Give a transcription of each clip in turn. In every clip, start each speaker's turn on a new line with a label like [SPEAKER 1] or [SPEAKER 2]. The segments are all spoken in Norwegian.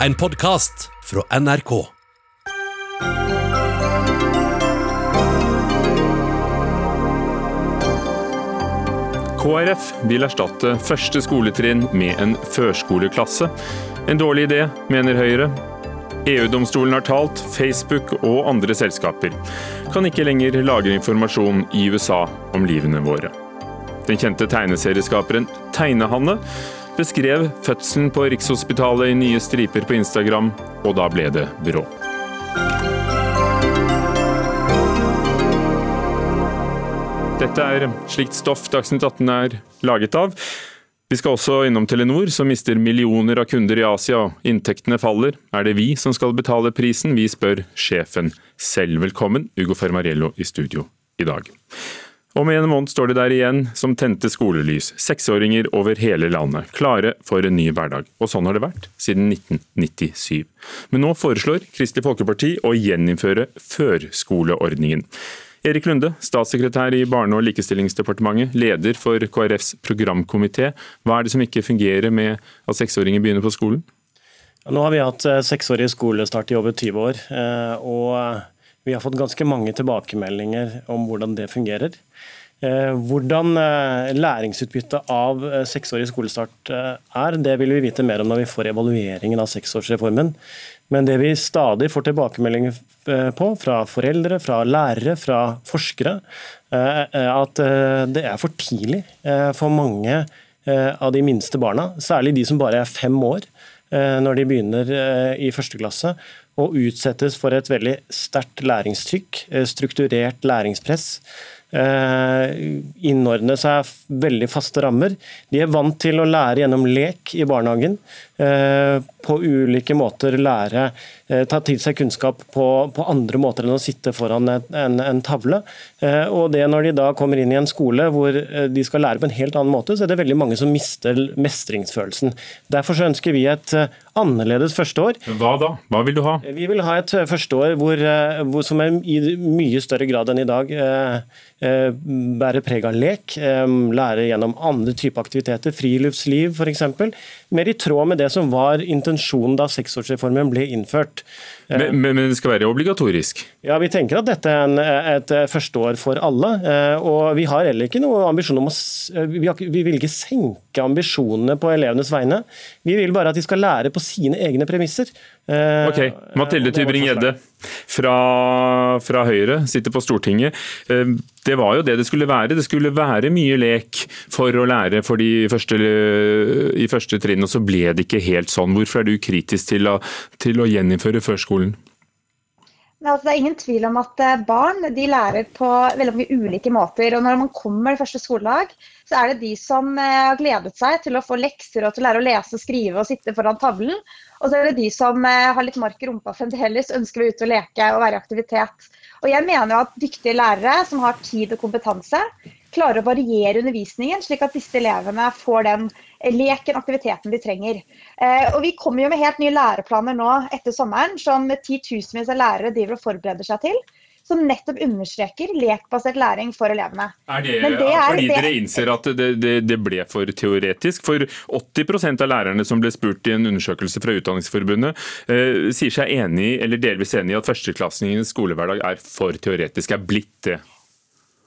[SPEAKER 1] En podkast fra NRK.
[SPEAKER 2] KrF vil erstatte første skoletrinn med en førskoleklasse. En dårlig idé, mener Høyre. EU-domstolen har talt, Facebook og andre selskaper kan ikke lenger lagre informasjon i USA om livene våre. Den kjente tegneserieskaperen Tegnehanne beskrev fødselen på Rikshospitalet i nye striper på Instagram, og da ble det bråk. Dette er slikt stoff Dagsnytt 18 er laget av. Vi skal også innom Telenor, som mister millioner av kunder i Asia, og inntektene faller. Er det vi som skal betale prisen? Vi spør sjefen selv. Velkommen, Ugo Fermariello i studio i dag. Om en måned står de der igjen som tente skolelys, seksåringer over hele landet, klare for en ny hverdag. Og sånn har det vært siden 1997. Men nå foreslår Kristelig Folkeparti å gjeninnføre førskoleordningen. Erik Lunde, statssekretær i Barne- og likestillingsdepartementet, leder for KrFs programkomité. Hva er det som ikke fungerer med at seksåringer begynner på skolen?
[SPEAKER 3] Nå har vi hatt eh, seksårig skolestart i over 20 år, eh, og vi har fått ganske mange tilbakemeldinger om hvordan det fungerer. Eh, hvordan læringsutbyttet av seksårig skolestart er, det vil vi vite mer om når vi får evalueringen av seksårsreformen. Men det vi stadig får tilbakemeldinger eh, på fra foreldre, fra lærere, fra forskere, er eh, at eh, det er for tidlig for mange av de minste barna, særlig de som bare er fem år når de begynner i første klasse, og utsettes for et veldig sterkt læringstrykk, strukturert læringspress. Innordne seg veldig faste rammer. De er vant til å lære gjennom lek i barnehagen på ulike måter lære, eh, ta til seg kunnskap på, på andre måter enn å sitte foran en, en, tavle. Eh, og det Når de da kommer inn i en skole hvor eh, de skal lære på en helt annen måte, så er det veldig mange som mister mestringsfølelsen. Derfor så ønsker vi et annerledes førsteår.
[SPEAKER 2] Hva da? Hva vil du ha?
[SPEAKER 3] Vi vil ha et førsteår hvor, hvor, som er i mye større grad enn i dag bærer preg av lek, lære gjennom andre typer aktiviteter, friluftsliv f.eks. Mer i tråd med det som var intensjonen da seksårsreformen ble innført.
[SPEAKER 2] Men, men, det skal være obligatorisk?
[SPEAKER 3] Ja, Vi tenker at dette er en, et førsteår for alle. Eh, og Vi har heller ikke noe ambisjon om å vi, har, vi, vil ikke senke ambisjonene på elevenes vegne. Vi vil bare at de skal lære på sine egne premisser.
[SPEAKER 2] Eh, ok, Mathilde Tybring-Gjedde fra, fra, Høyre sitter på Stortinget. Eh, det var jo det det skulle være. Det skulle være mye lek for å lære for de første, i første trinn, og så ble det ikke helt sånn. Hvorfor er du kritisk til å, til å gjeninnføre førskolen? Skolen?
[SPEAKER 4] Altså, det er ingen tvil om at eh, barn de lærer på veldig mange ulike måter. og Når man kommer til første skoledag, så er det de som eh, har gledet seg til å få lekser og til å lære å lese skrive og sitte foran tavlen. Og så er det de som eh, har litt mark i rumpa fremdeles, ønsker å ut og leke og være i aktivitet. Og jeg mener jo at dyktige lærere som har tid og kompetanse, klarer å variere undervisningen, slik at disse elevene får den leken, aktiviteten de trenger. Eh, og Vi kommer jo med helt nye læreplaner nå etter sommeren, som titusenvis av lærere driver og forbereder seg til. Som nettopp understreker lekbasert læring for elevene.
[SPEAKER 2] Er det, det er, fordi det, dere innser at det, det, ble for teoretisk? For 80% av lærerne som ble spurt i en undersøkelse fra Utdanningsforbundet, eh, sier seg enig eller delvis enig i at førsteklassingens skolehverdag er for teoretisk, er blitt det?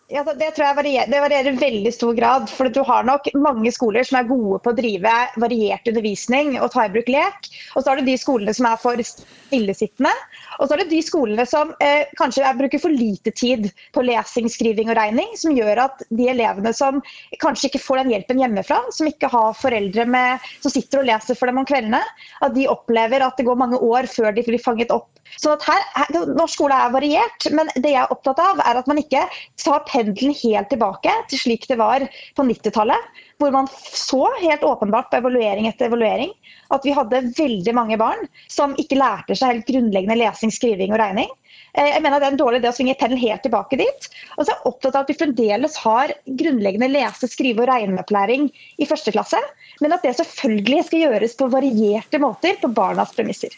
[SPEAKER 4] Ja, det tror jeg varierer, det varierer i veldig stor grad. For du har nok mange skoler som er gode på å drive variert undervisning og ta i bruk lek. Og så har du de skolene som er for stillesittende. Og så er det de skolene som eh, kanskje bruker for lite tid på lesing, skriving og regning, som gjør at de elevene som kanskje ikke får den hjelpen hjemmefra, som ikke har foreldre med, som sitter og leser for dem om kveldene, at de opplever at det går mange år før de blir fanget opp. Så at her, Norsk skole er variert, men det jeg er opptatt av, er at man ikke tar pendelen helt tilbake til slik det var på 90-tallet hvor man så helt åpenbart på evaluering etter evaluering at vi hadde veldig mange barn som ikke lærte seg helt grunnleggende lesing, skriving og regning. Eh, jeg mener Det er en dårlig idé å svinge pendelen helt tilbake dit. Og så er jeg opptatt av at vi fremdeles har grunnleggende lese-, skrive- og regneopplæring i første klasse, men at det selvfølgelig skal gjøres på varierte måter på barnas premisser.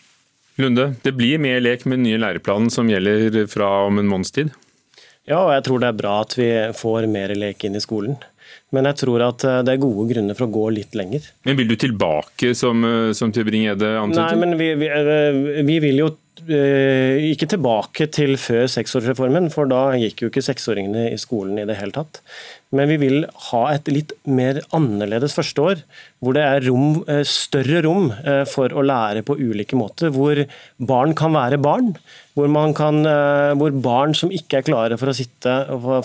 [SPEAKER 2] Lunde, det blir mer lek med den nye læreplanen som gjelder fra om en måneds tid?
[SPEAKER 3] Ja, og jeg tror det er bra at vi får mer lek inn i skolen. Men jeg tror at eh, det er gode grunner for å gå litt lenger.
[SPEAKER 2] Men Vil du tilbake, som, eh, som Tybring-Gjedde antydet?
[SPEAKER 3] Nei, men vi, vi, eh, vi vil jo ikke tilbake til før seksårsreformen, for da gikk jo ikke seksåringene i skolen i det hele tatt. Men vi vil ha et litt mer annerledes første år, hvor det er rom, større rom for å lære på ulike måter. Hvor barn kan være barn, hvor, kan, eh, hvor, barn som ikke er klare for å sitte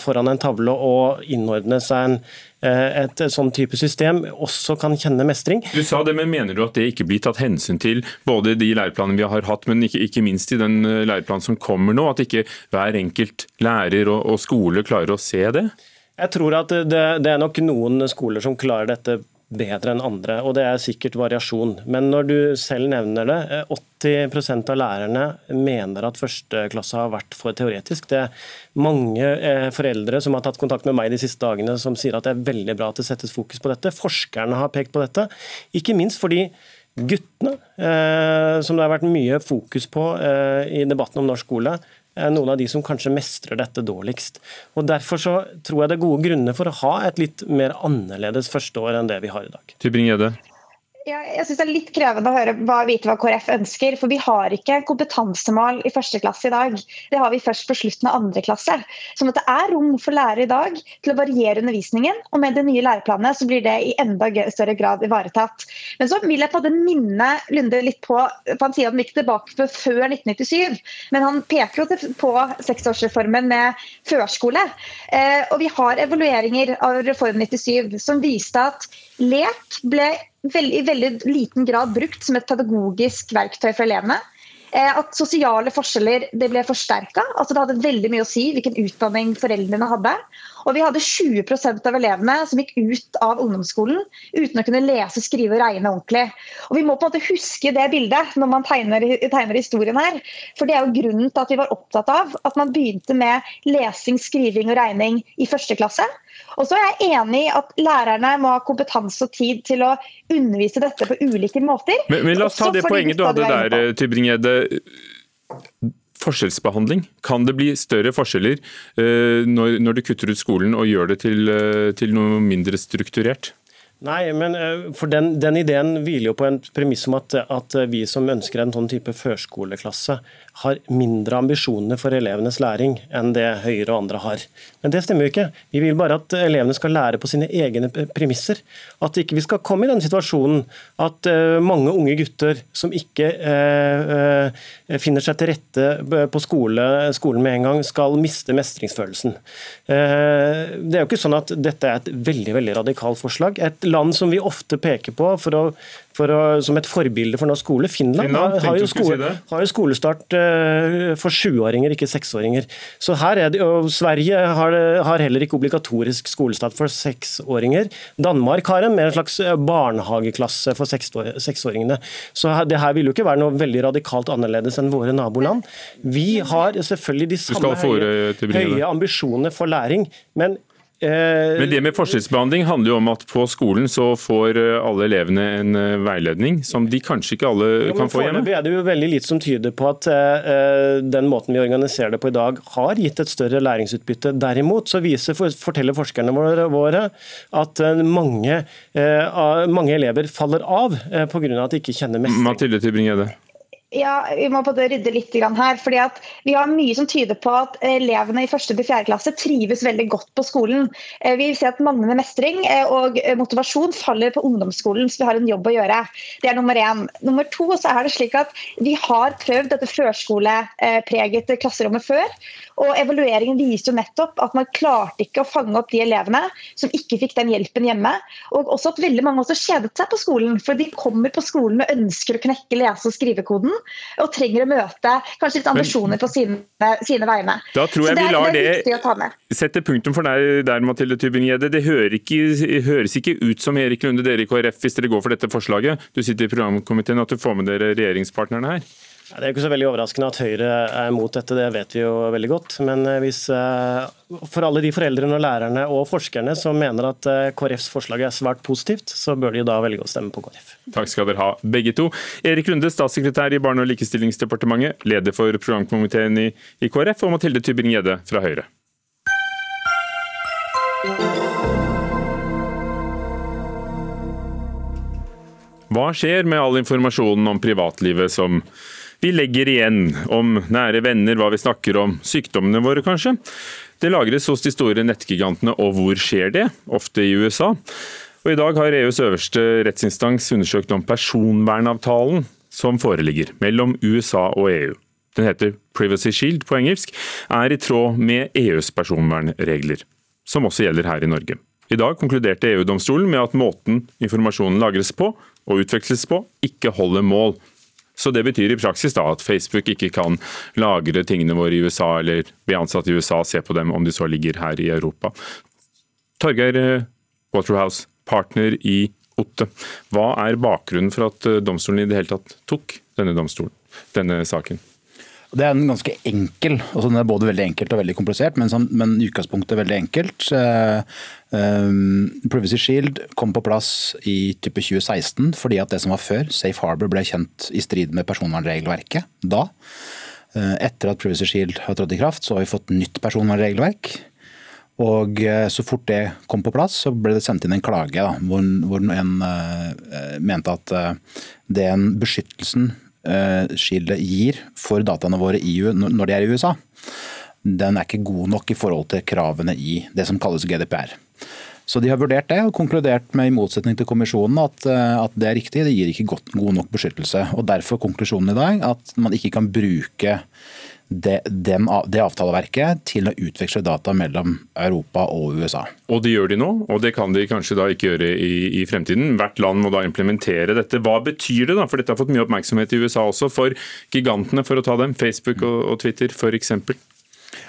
[SPEAKER 3] foran en tavle og innordne seg en, eh, et sånn type system, også kan kjenne mestring.
[SPEAKER 2] Du sa det, men Mener du at det ikke blir tatt hensyn til både de læreplanene vi har hatt, men ikke, ikke minst i den eh, læreplanen som kommer nå? At ikke hver enkelt lærer og, og skole klarer å se det?
[SPEAKER 3] Jeg tror at det, det, er nok noen skoler som klarer dette bedre enn andre, og det er sikkert variasjon. Men når du selv nevner det, 80 eh, av lærerne mener at førsteklasse har vært for teoretisk. Det er mange eh, foreldre som har tatt kontakt med meg de siste dagene som sier at det er veldig bra at det settes fokus på dette. Forskerne har pekt på dette, ikke minst fordi guttene, eh, som det har vært mye fokus på i debatten om norsk skole, noen av de som kanskje mestrer dette dårligst. Og Derfor så tror jeg det er gode grunner for å ha et litt mer annerledes første år enn det vi har i dag.
[SPEAKER 4] Ja, jeg synes Det er litt krevende å høre hva, vite hva KrF ønsker. For vi har ikke kompetansemål i første klasse i dag. Det har vi først på slutten av andre klasse. Sånn at det er rom for lærere i dag til å variere undervisningen. Og med det nye læreplanene så blir det i enda større grad ivaretatt. Men så vil jeg på den minne Lunde litt på for Han sier han gikk tilbake på før 1997, men han peker jo på seksårsreformen med førskole. Eh, og vi har evalueringer av Reform 97 som viste at lek ble i veldig liten grad brukt som et pedagogisk verktøy for elevene. Eh, at sosiale forskjeller det ble forsterka. Altså det hadde veldig mye å si hvilken utdanning foreldrene hadde. Og vi hadde 20% av elevene som gikk ut av ungdomsskolen uten å kunne lese, skrive og regne ordentlig. Og Vi må på en måte huske det bildet når man tegner, tegner historien her. For det er jo grunnen til at vi var opptatt av at man begynte med lesing, skriving og regning i første klasse. Og så er jeg enig i at lærerne må ha kompetanse og tid til å undervise dette på ulike måter.
[SPEAKER 2] Men, men la oss ta det poenget du hadde der, Tybring-Gjedde forskjellsbehandling? Kan det bli større forskjeller eh, når, du kutter ut skolen og gjør det til, eh, til noe mindre strukturert?
[SPEAKER 3] Nei, men eh, for den, den, ideen hviler jo på en premiss om at, at, vi som ønsker en sånn type førskoleklasse, har mindre ambisjoner for elevenes læring enn det Høyre og andre har. Men det stemmer jo ikke. Vi vil bare at elevene skal lære på sine egne premisser. At ikke vi skal komme i den situasjonen at uh, mange unge gutter som ikke uh, uh, finner seg til rette på skole, skolen med en gang, skal miste mestringsfølelsen. det er jo ikke sånn at dette er et veldig veldig radikalt forslag. Et land som vi ofte peker på for å, for å, som et forbilde for norsk skole. Finland, Finland har, jo skole, si har, jo skolestart uh, for sjuåringer, ikke seksåringer. Så her er det, og Sverige har, har, heller ikke obligatorisk skolestart for seksåringer. Danmark har en mer slags eh, barnehageklasse for seksåringene. Så det her vil jo ikke være noe veldig radikalt annerledes enn våre naboland. Vi har selvfølgelig de samme høye, høye ambisjonene for læring. men
[SPEAKER 2] Eh, Men det med forskjellsbehandling handler jo om at på skolen så får eh, alle elevene en eh, veiledning som de kanskje ikke alle ja, kan få hjemme?
[SPEAKER 3] er det jo veldig litt som tyder på at uh, den måten vi organiserer det på i dag har gitt et større læringsutbytte. Derimot så viser, forteller forskerne våre, våre at mange, uh, mange elever faller av uh, pga. at de ikke kjenner mestring.
[SPEAKER 2] Mathilde Tybring-Gjedde.
[SPEAKER 4] Ja, Vi må både rydde litt her. fordi Vi har mye som tyder på at elevene i første til fjerde klasse trives veldig godt på skolen. Eh, vi ser at manglende mestring eh, og motivasjon faller på ungdomsskolen, så vi har en jobb å gjøre. Det er nummer én. Nummer to så er det slik at vi har prøvd dette førskolepregete klasserommet før. Og Evalueringen viste jo nettopp at man klarte ikke å fange opp de elevene som ikke fikk den hjelpen hjemme. Og også at veldig mange også kjedet seg på skolen. For de kommer på skolen med ønsker å knekke lese- og skrivekoden, og trenger å møte kanskje litt ambisjoner på sine, sine vegne.
[SPEAKER 2] Da tror jeg det, vi lar det, det sette punktum for deg der, Mathilde Tybing-Gjedde. Det hører ikke, høres ikke ut som Erik Lunde, dere i KrF, hvis dere går for dette forslaget. Du sitter i programkomiteen, at du får med dere regjeringspartnerne her?
[SPEAKER 3] Det er ikke så veldig overraskende at Høyre er mot dette, det vet vi jo veldig godt. Men eh, hvis, eh, for alle de foreldrene og lærerne og forskerne som mener at eh, KrFs forslag er svært positivt, så bør de da velge å stemme på KrF.
[SPEAKER 2] Takk skal dere ha, begge to. Erik Runde, statssekretær i Barne- og likestillingsdepartementet, leder for programkomiteen i, i KrF, og Mathilde Tybring-Gjedde fra Høyre. Hva skjer med all informasjonen om privatlivet som vi legger igjen, om nære venner, hva vi snakker om, sykdommene våre kanskje? Det lagres hos de store nettgigantene, og hvor skjer det? Ofte i USA. Og I dag har EUs øverste rettsinstans undersøkt om personvernavtalen som foreligger mellom USA og EU. Den heter Privacy Shield på engelsk, er i tråd med EUs personvernregler, som også gjelder her i Norge. I dag konkluderte EU-domstolen med at måten informasjonen lagres på og utveksles på, ikke holder mål. Så Det betyr i praksis da at Facebook ikke kan lagre tingene våre i USA, eller vi ansatt i USA og se på dem om de så ligger her i Europa. Torgeir eh, Waterhouse, partner i Otte. Hva er bakgrunnen for at eh, domstolen i det hele tatt tok denne, denne saken?
[SPEAKER 5] Det er en ganske enkel, altså den er både veldig enkelt og veldig komplisert, men, i utgangspunktet veldig enkelt. Uh, um, Privacy Shield kom på plass i type 2016 fordi at det som var før, Safe Harbor, ble kjent i strid med personvernregelverket da. Uh, etter at Privacy Shield har trådt i kraft, så har vi fått nytt personvernregelverk. Og Så fort det kom på plass, så ble det sendt inn en klage da, hvor, hvor en uh, mente at den beskyttelsen Shieldet gir for dataene våre når de er i USA, den er ikke god nok i forhold til kravene i det som kalles GDPR. Så De har vurdert det og konkludert med i motsetning til kommisjonen at, eh, at det er riktig, det gir ikke godt, god nok beskyttelse. og Derfor konklusjonen i dag at man ikke kan bruke det, den, det, avtaleverket til å utveksle data mellom Europa og USA.
[SPEAKER 2] Og det gjør de nå, og det kan de kanskje da ikke gjøre i, i, fremtiden. Hvert land må da implementere dette. Hva betyr det, da? For dette har fått mye oppmerksomhet i USA også, for gigantene, for å ta dem. Facebook og, og Twitter f.eks.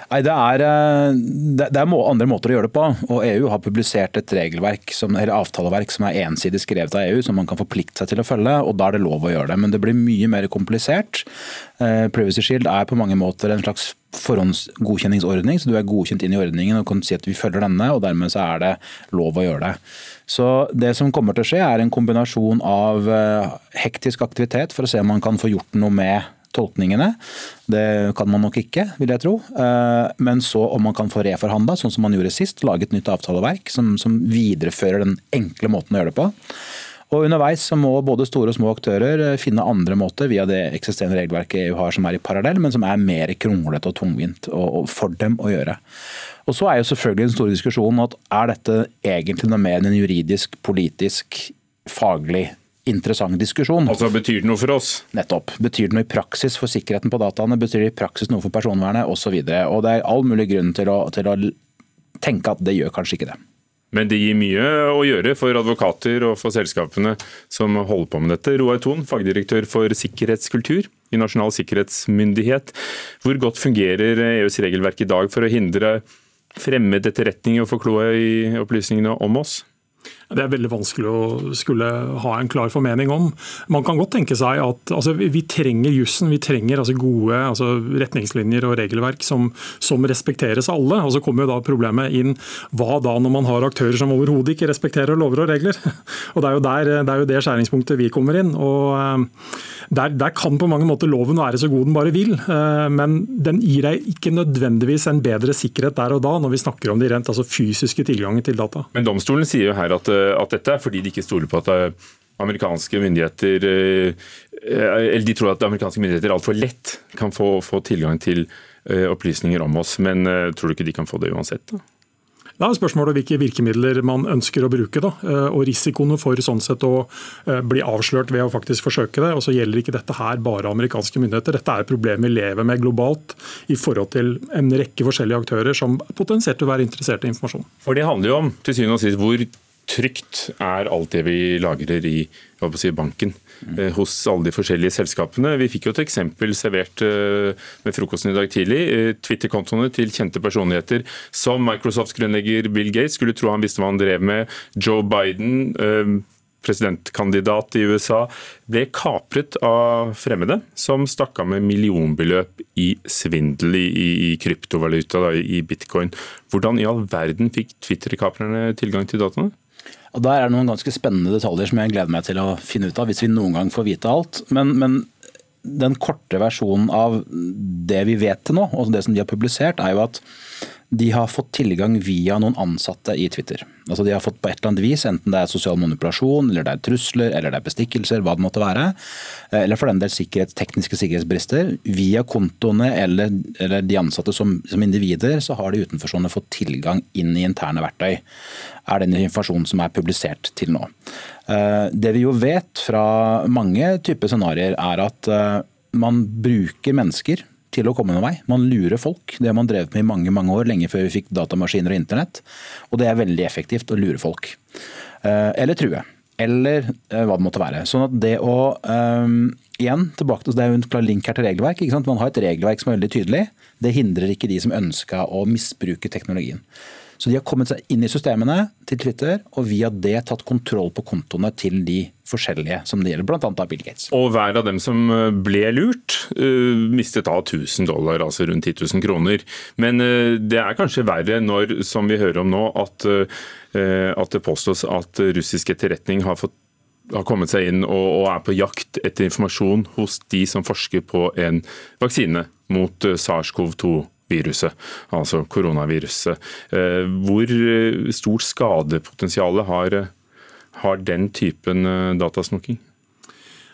[SPEAKER 5] Nei, det er, eh, det er, andre måter å gjøre det på. og EU har publisert et regelverk, som, eller avtaleverk som er ensidig skrevet av EU, som man kan forplikte seg til å følge. og Da er det lov å gjøre det. Men det blir mye mer komplisert. Eh, Privacy Shield er på mange måter en slags forhåndsgodkjenningsordning. så Du er godkjent inn i ordningen og kan si at vi følger denne, og dermed så er det lov å gjøre det. Så Det som kommer til å skje, er en kombinasjon av eh, hektisk aktivitet for å se om man kan få gjort noe med tolkningene. Det kan man nok ikke, vil jeg tro. Eh, men så om man kan få reforhandla, sånn som man gjorde sist, lage et nytt avtaleverk som, som viderefører den enkle måten å gjøre det på. Og Underveis så må både store og små aktører eh, finne andre måter via det eksisterende regelverket EU har som er i parallell, men som er mer kronglete og tungvint for dem å gjøre. Og Så er jo selvfølgelig den store diskusjonen at er dette egentlig noe mer enn en juridisk, politisk, faglig interessant diskusjon.
[SPEAKER 2] Altså Betyr det noe for oss?
[SPEAKER 5] Nettopp. Betyr det noe i praksis for sikkerheten på dataene? Betyr det i praksis noe for personvernet osv.? Det er all mulig grunn til å, til å tenke at det gjør kanskje ikke det.
[SPEAKER 2] Men det gir mye å gjøre for advokater og for selskapene som holder på med dette. Roar Thon, fagdirektør for sikkerhetskultur i Nasjonal sikkerhetsmyndighet. Hvor godt fungerer EUs regelverk i dag for å hindre fremmed etterretning og kloa i opplysningene om oss?
[SPEAKER 6] Det er veldig vanskelig å skulle ha en klar formening om. Man kan godt tenke seg at altså, vi trenger jussen, vi trenger altså, gode altså, retningslinjer og regelverk som, som, respekteres av alle. Og Så kommer jo da problemet inn hva da når man har aktører som overhodet ikke respekterer lover og regler. Og Det er jo der, det, er jo det skjæringspunktet vi kommer inn. og eh, der, der, kan på mange måter loven være så god den bare vil, eh, men den gir deg ikke nødvendigvis en bedre sikkerhet der og da, når vi snakker om de rent altså, fysiske tilgangen til data.
[SPEAKER 2] Men domstolen sier jo her at Eh, at dette er fordi de ikke stoler på at eh, amerikanske myndigheter eller De tror at amerikanske myndigheter altfor lett kan få, få, tilgang til opplysninger om oss. Men tror du ikke de kan få det uansett? da?
[SPEAKER 6] Det er spørsmålet hvilke virkemidler man ønsker å bruke. Da. Og Risikoene for sånn sett å bli avslørt ved å faktisk forsøke det. Og så gjelder ikke dette her bare amerikanske myndigheter. Dette er et problem vi lever med globalt i forhold til en rekke forskjellige aktører som potensielt vil være interessert i informasjon.
[SPEAKER 2] For Det handler jo om til syvende og sist hvor trygt er alt det vi lagrer i si, banken. Hos alle de forskjellige selskapene. Vi fikk jo et eksempel servert eh, med frokosten i dag tidlig. Eh, Twitter-kontoene til kjente personligheter som Microsofts grunnlegger Bill Gates skulle tro han visste hva han drev med. Joe Biden presidentkandidat i USA, ble kapret av fremmede som stakk av med millionbeløp i svindel i, i kryptovaluta, da, i bitcoin. Hvordan i all verden fikk Twitter-kaprerne tilgang til dataene?
[SPEAKER 5] Og Der er det noen ganske spennende detaljer som jeg gleder meg til å finne ut av, hvis vi noen gang får vite alt. Men, men den korte versjonen av det vi vet til nå, og det som de har publisert, er jo at de har fått tilgang via noen ansatte i Twitter. Altså De har fått på et eller annet vis, enten det er sosial manipulasjon, eller det er trusler, eller det er bestikkelser, hva det måtte være, eh, eller for den del sikkerhet, tekniske sikkerhetsbrister. Via kontoene eller, eller de ansatte som, som, individer, så har de utenforstående fått tilgang inn i interne verktøy. Er den informasjonen som er publisert til nå. Eh, det vi jo vet fra mange typer scenarioer, er at eh, man bruker mennesker til å komme noen vei. Man lurer folk. Det har man drevet med i mange mange år, lenge før vi fikk datamaskiner og internett. Og det er veldig effektivt å lure folk. Eh, eller true. Eller hva det måtte være. Sånn at det å Igjen, tilbake til, det er jo en klar link her til regelverk. Man har et regelverk som er veldig tydelig. Det hindrer ikke de som ønska å misbruke teknologien. Så de har kommet seg inn i systemene til Twitter, og via det tatt kontroll på kontoene til de forskjellige som det gjelder, bl.a. Bill Gates.
[SPEAKER 2] Og hver av dem som eh, ble lurt, uh, mistet da 1000 dollar, altså rundt 10 000 kroner. Men uh, det er kanskje verre når, som vi hører om nå, at, at det påstås at russisk etterretning har fått har kommet seg inn og, er på jakt etter informasjon hos de som forsker på en vaksine mot SARS-CoV-2 viruset, altså koronaviruset. Eh, hvor eh, stort skadepotensial har, har den typen eh, datasnokking?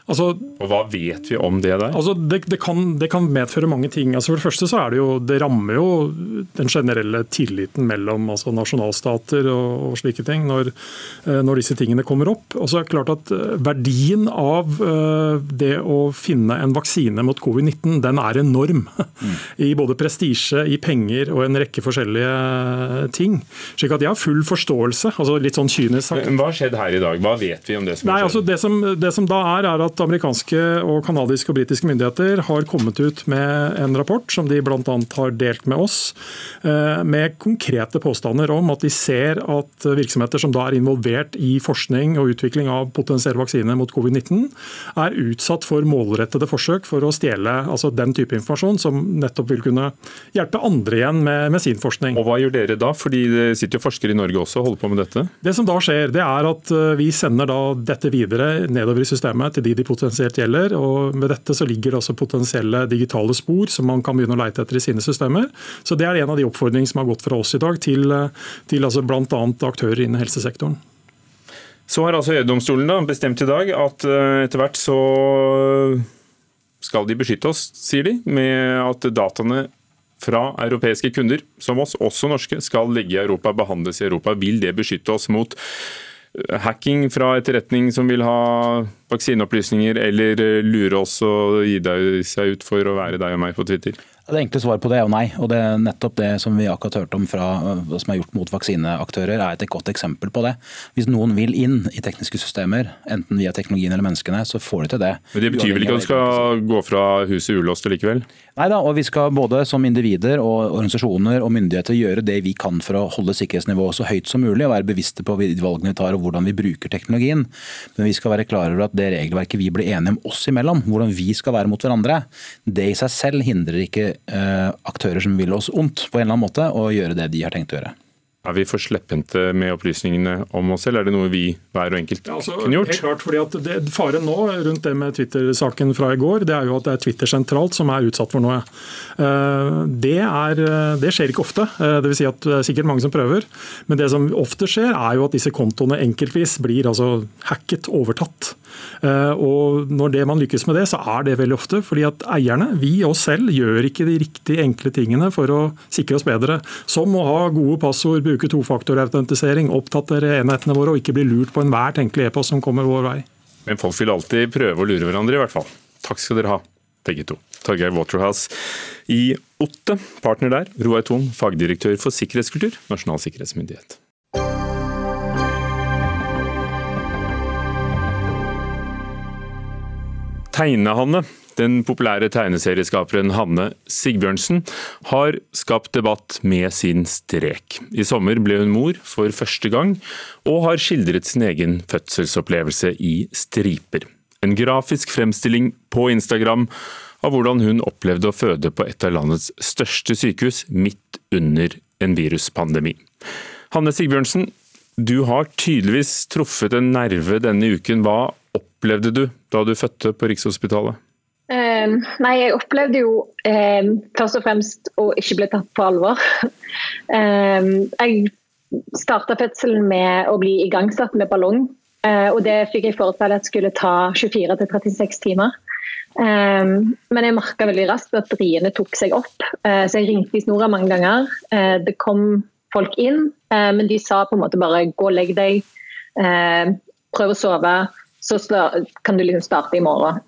[SPEAKER 2] Altså, og Hva vet vi om det der?
[SPEAKER 6] Altså det, det, kan, det, kan, medføre mange ting. Altså for Det første så er det jo, det rammer jo den generelle tilliten mellom altså nasjonalstater og, og, slike ting når, eh, når, disse tingene kommer opp. Og så er det klart at eh, Verdien av uh, det å finne en vaksine mot covid-19 den er enorm. Mm. I både prestisje, i penger og en rekke forskjellige ting. Slik at jeg har full forståelse. altså litt sånn kynisk sagt.
[SPEAKER 2] Hva har skjedd her i dag? Hva vet vi om det som
[SPEAKER 6] har skjedd? Nei, altså det, som, det som da er, er at at amerikanske, og kanadiske og britiske myndigheter har kommet ut med en rapport som de bl.a. har delt med oss, eh, med konkrete påstander om at de ser at virksomheter som da er involvert i forskning og utvikling av potensiell vaksine mot covid-19, er utsatt for målrettede forsøk for å stjele altså den type informasjon som nettopp vil kunne hjelpe andre igjen med, med sin forskning.
[SPEAKER 2] Og Hva gjør dere da? Fordi det sitter jo forskere i Norge også og holder på med dette?
[SPEAKER 6] Det som da skjer, det er at eh, vi sender da dette videre nedover i systemet til de de potensielt gjelder. og Med dette så ligger også potensielle digitale spor som man kan begynne å leite etter i sine systemer. Så Det er en av de oppfordringene som har gått fra oss i dag til, til altså bl.a. aktører innen helsesektoren.
[SPEAKER 2] Så har altså EU-domstolen bestemt i dag at eh, etter hvert så skal de beskytte oss, sier de, med at dataene fra europeiske kunder, som oss, også norske, skal ligge i Europa, behandles i Europa. Vil det beskytte oss mot hacking fra etterretning som vil ha vaksineopplysninger, eller lure oss og gi seg ut for å være deg og meg på Twitter?
[SPEAKER 5] Det enkle svaret på det er jo nei. og det er Nettopp det som vi akkurat hørte om fra som er gjort mot vaksineaktører, er et godt eksempel på det. Hvis noen vil inn i tekniske systemer, enten via teknologien eller menneskene, så får de til det.
[SPEAKER 2] Men Det betyr vel ikke at du skal gå fra huset ulåst likevel?
[SPEAKER 5] Nei da, og vi skal både som individer og organisasjoner og myndigheter gjøre det vi kan for å holde sikkerhetsnivået så høyt som mulig og være bevisste på valgene vi tar og hvordan vi bruker teknologien. Men vi skal være klar over at det regelverket vi blir enige om oss imellom, hvordan vi skal være mot hverandre, det i seg selv hindrer ikke Eh, aktører som vil oss ondt på en eller annen måte, og gjøre det de har tenkt å gjøre.
[SPEAKER 2] Er vi for slepphendte med opplysningene om oss selv? Er det noe vi hver og enkelt ja, altså, kunne gjort?
[SPEAKER 6] Helt klart, fordi at det, Faren nå rundt det med Twitter-saken fra i går, det er jo at det er Twitter sentralt som er utsatt for noe. Eh, det, er, det skjer ikke ofte. Eh, det vil si at det er sikkert mange som prøver. Men det som ofte skjer, er jo at disse kontoene enkeltvis blir altså hacket, overtatt. Eh, og Når det man lykkes med det, så er det veldig ofte fordi at eierne, vi oss selv, gjør ikke de riktig enkle tingene for å sikre oss bedre. Som å ha gode passord, bruke tofaktorautentisering, oppdatere enhetene våre og ikke bli lurt på enhver tenkelig e-post som kommer vår vei.
[SPEAKER 2] Men folk vil alltid prøve å lure hverandre, i hvert fall. Takk skal dere ha, begge to. Torgeir Waterhouse i OTTE, partner der. Roar Thon, fagdirektør for sikkerhetskultur, Nasjonal sikkerhetsmyndighet. Tegnehanne, den populære tegneserieskaperen Hanne Sigbjørnsen, har skapt debatt med sin strek. I sommer ble hun mor for første gang, og har skildret sin egen fødselsopplevelse i striper. En grafisk fremstilling på Instagram av hvordan hun opplevde å føde på et av landets største sykehus midt under en viruspandemi. Hanne Sigbjørnsen, du har tydeligvis truffet en nerve denne uken. Hva opplevde du da du fødte på Rikshospitalet?
[SPEAKER 7] Um, nei, jeg opplevde jo um, først og fremst å ikke bli tatt på alvor. um, jeg starta fødselen med å bli igangsatt med ballong. Uh, og det fikk jeg forutsatt at skulle ta 24-36 timer. men jeg merka veldig raskt at riene tok seg opp, uh, så jeg ringte i snora mange ganger. Uh, det kom folk inn, men de sa på en måte bare 'gå og legg deg', prøv å sove, så kan du liksom starte i morgen.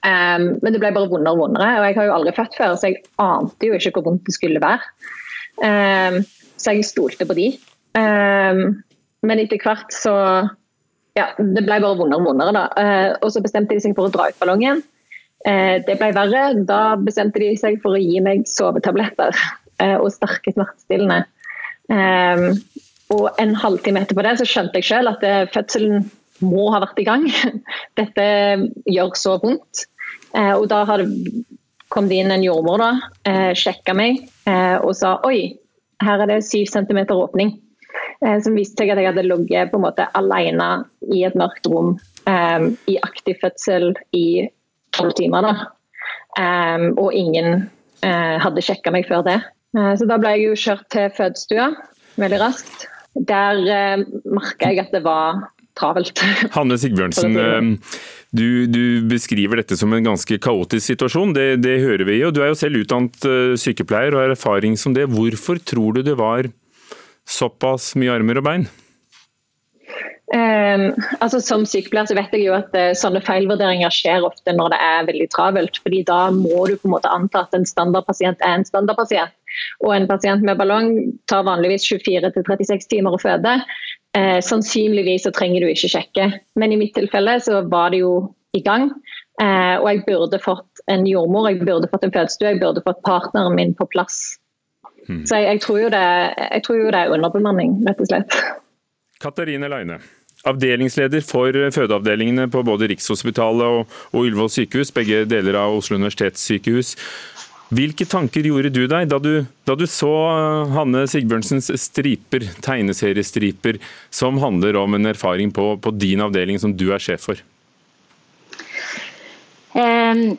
[SPEAKER 7] Um, men det ble bare vondere og vondere. Og jeg har jo aldri født før, så jeg ante jo ikke hvor vondt det skulle være. Um, så jeg stolte på de. Um, men etter hvert så Ja, det ble bare vondere og vondere, da. Uh, og så bestemte de seg for å dra ut ballongen. Uh, det ble verre. Da bestemte de seg for å gi meg sovetabletter uh, og sterke smertestillende. og en halvtime etterpå det så skjønte jeg selv at fødselen må ha vært i gang. Dette gjør så vondt. Eh, og da kom det inn en jordmor, da, eh, sjekka meg eh, og sa oi, her er det syv centimeter åpning. Som viste seg at jeg hadde ligget på en måte alene i et mørkt rom i aktiv fødsel i tolv timer. da. Og ingen hadde sjekka meg før det. Så da ble jeg jo kjørt til fødestua veldig raskt. Der merka jeg at det var travelt.
[SPEAKER 2] Hanne Sigbjørnsen, eh, du, du, beskriver dette som en ganske kaotisk situasjon. Det, det hører vi jo. Du er jo selv utdannet eh, sykepleier og har erfaring som det. Hvorfor tror du det var såpass mye armer og bein?
[SPEAKER 7] Um, altså Som sykepleier så vet jeg jo at uh, sånne feilvurderinger skjer ofte når det er veldig travelt. fordi Da må du på en måte anta at en standardpasient er en standardpasient. Og en pasient med ballong tar vanligvis 24-36 timer å føde. Eh, sannsynligvis så trenger du ikke sjekke, men i mitt tilfelle så var det jo i gang. Eh, og jeg burde fått en jordmor, jeg burde fått en fødestue, jeg burde fått partneren min på plass. Hmm. Så jeg, jeg, tror det, jeg, tror jo det, er underbemanning, rett og slett.
[SPEAKER 2] Katarine Leine, avdelingsleder for fødeavdelingene på både Rikshospitalet og, og Ullevål sykehus, begge deler av Oslo universitetssykehus. Hvilke tanker gjorde du deg da du, da du så eh, Hanne Sigbjørnsens striper, tegneseriestriper, som handler om en erfaring på, på din avdeling som du er sjef for?
[SPEAKER 8] Um,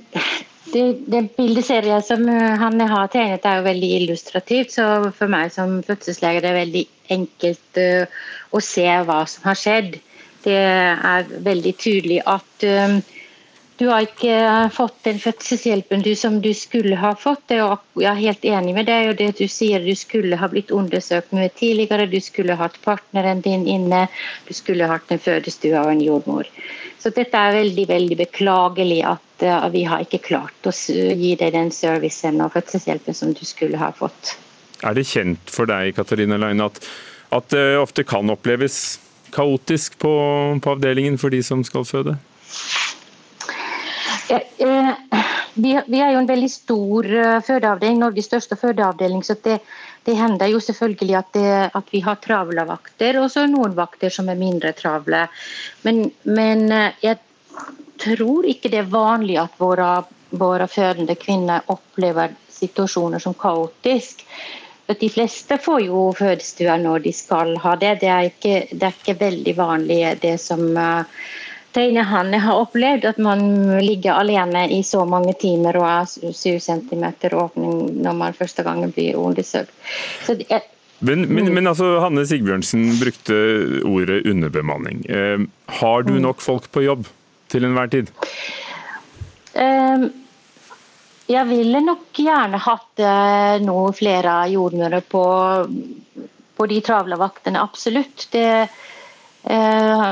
[SPEAKER 8] det, det bildeserien som eh, Hanne har tegnet er jo veldig illustrativt. Så for meg som fødselslege er det veldig enkelt uh, å se hva som har skjedd. Det er veldig tydelig at um, du har ikke fått den fødselshjelpen du, som du skulle ha fått. Jeg er helt enig med deg. og det Du sier du skulle ha blitt undersøkt mye tidligere. Du skulle hatt partneren din inne. Du skulle hatt en fødestue og en jordmor. Så dette er veldig veldig beklagelig at uh, vi har ikke klart å gi deg den servicen og fødselshjelpen som du skulle ha fått.
[SPEAKER 2] Er det kjent for deg Katarina Leine, at, at det ofte kan oppleves kaotisk på, på avdelingen for de som skal føde?
[SPEAKER 8] Eh, vi, er jo en veldig stor eh, fødeavdeling, Norges største fødeavdeling. så det, det hender jo selvfølgelig at, det, at, vi har travle vakter, og så noen vakter som er mindre travle. Men, men eh, jeg tror ikke det er vanlig at våre, våre fødende kvinner opplever situasjoner som kaotisk. De fleste får jo fødestua når de skal ha det. Det er ikke, det er ikke veldig vanlig det som Tegne han har opplevd at man ligger alene i så mange timer og er 7 cm åpning når man første gang blir undersøkt.
[SPEAKER 2] Er, men, men, men, altså, Hanne Sigbjørnsen brukte ordet underbemanning. Eh, har du mm. nok folk på jobb til enhver tid?
[SPEAKER 8] Eh, jeg ville nok gjerne hatt eh, noe flere jordmødre på, på de travle vaktene, absolutt. Det, uh,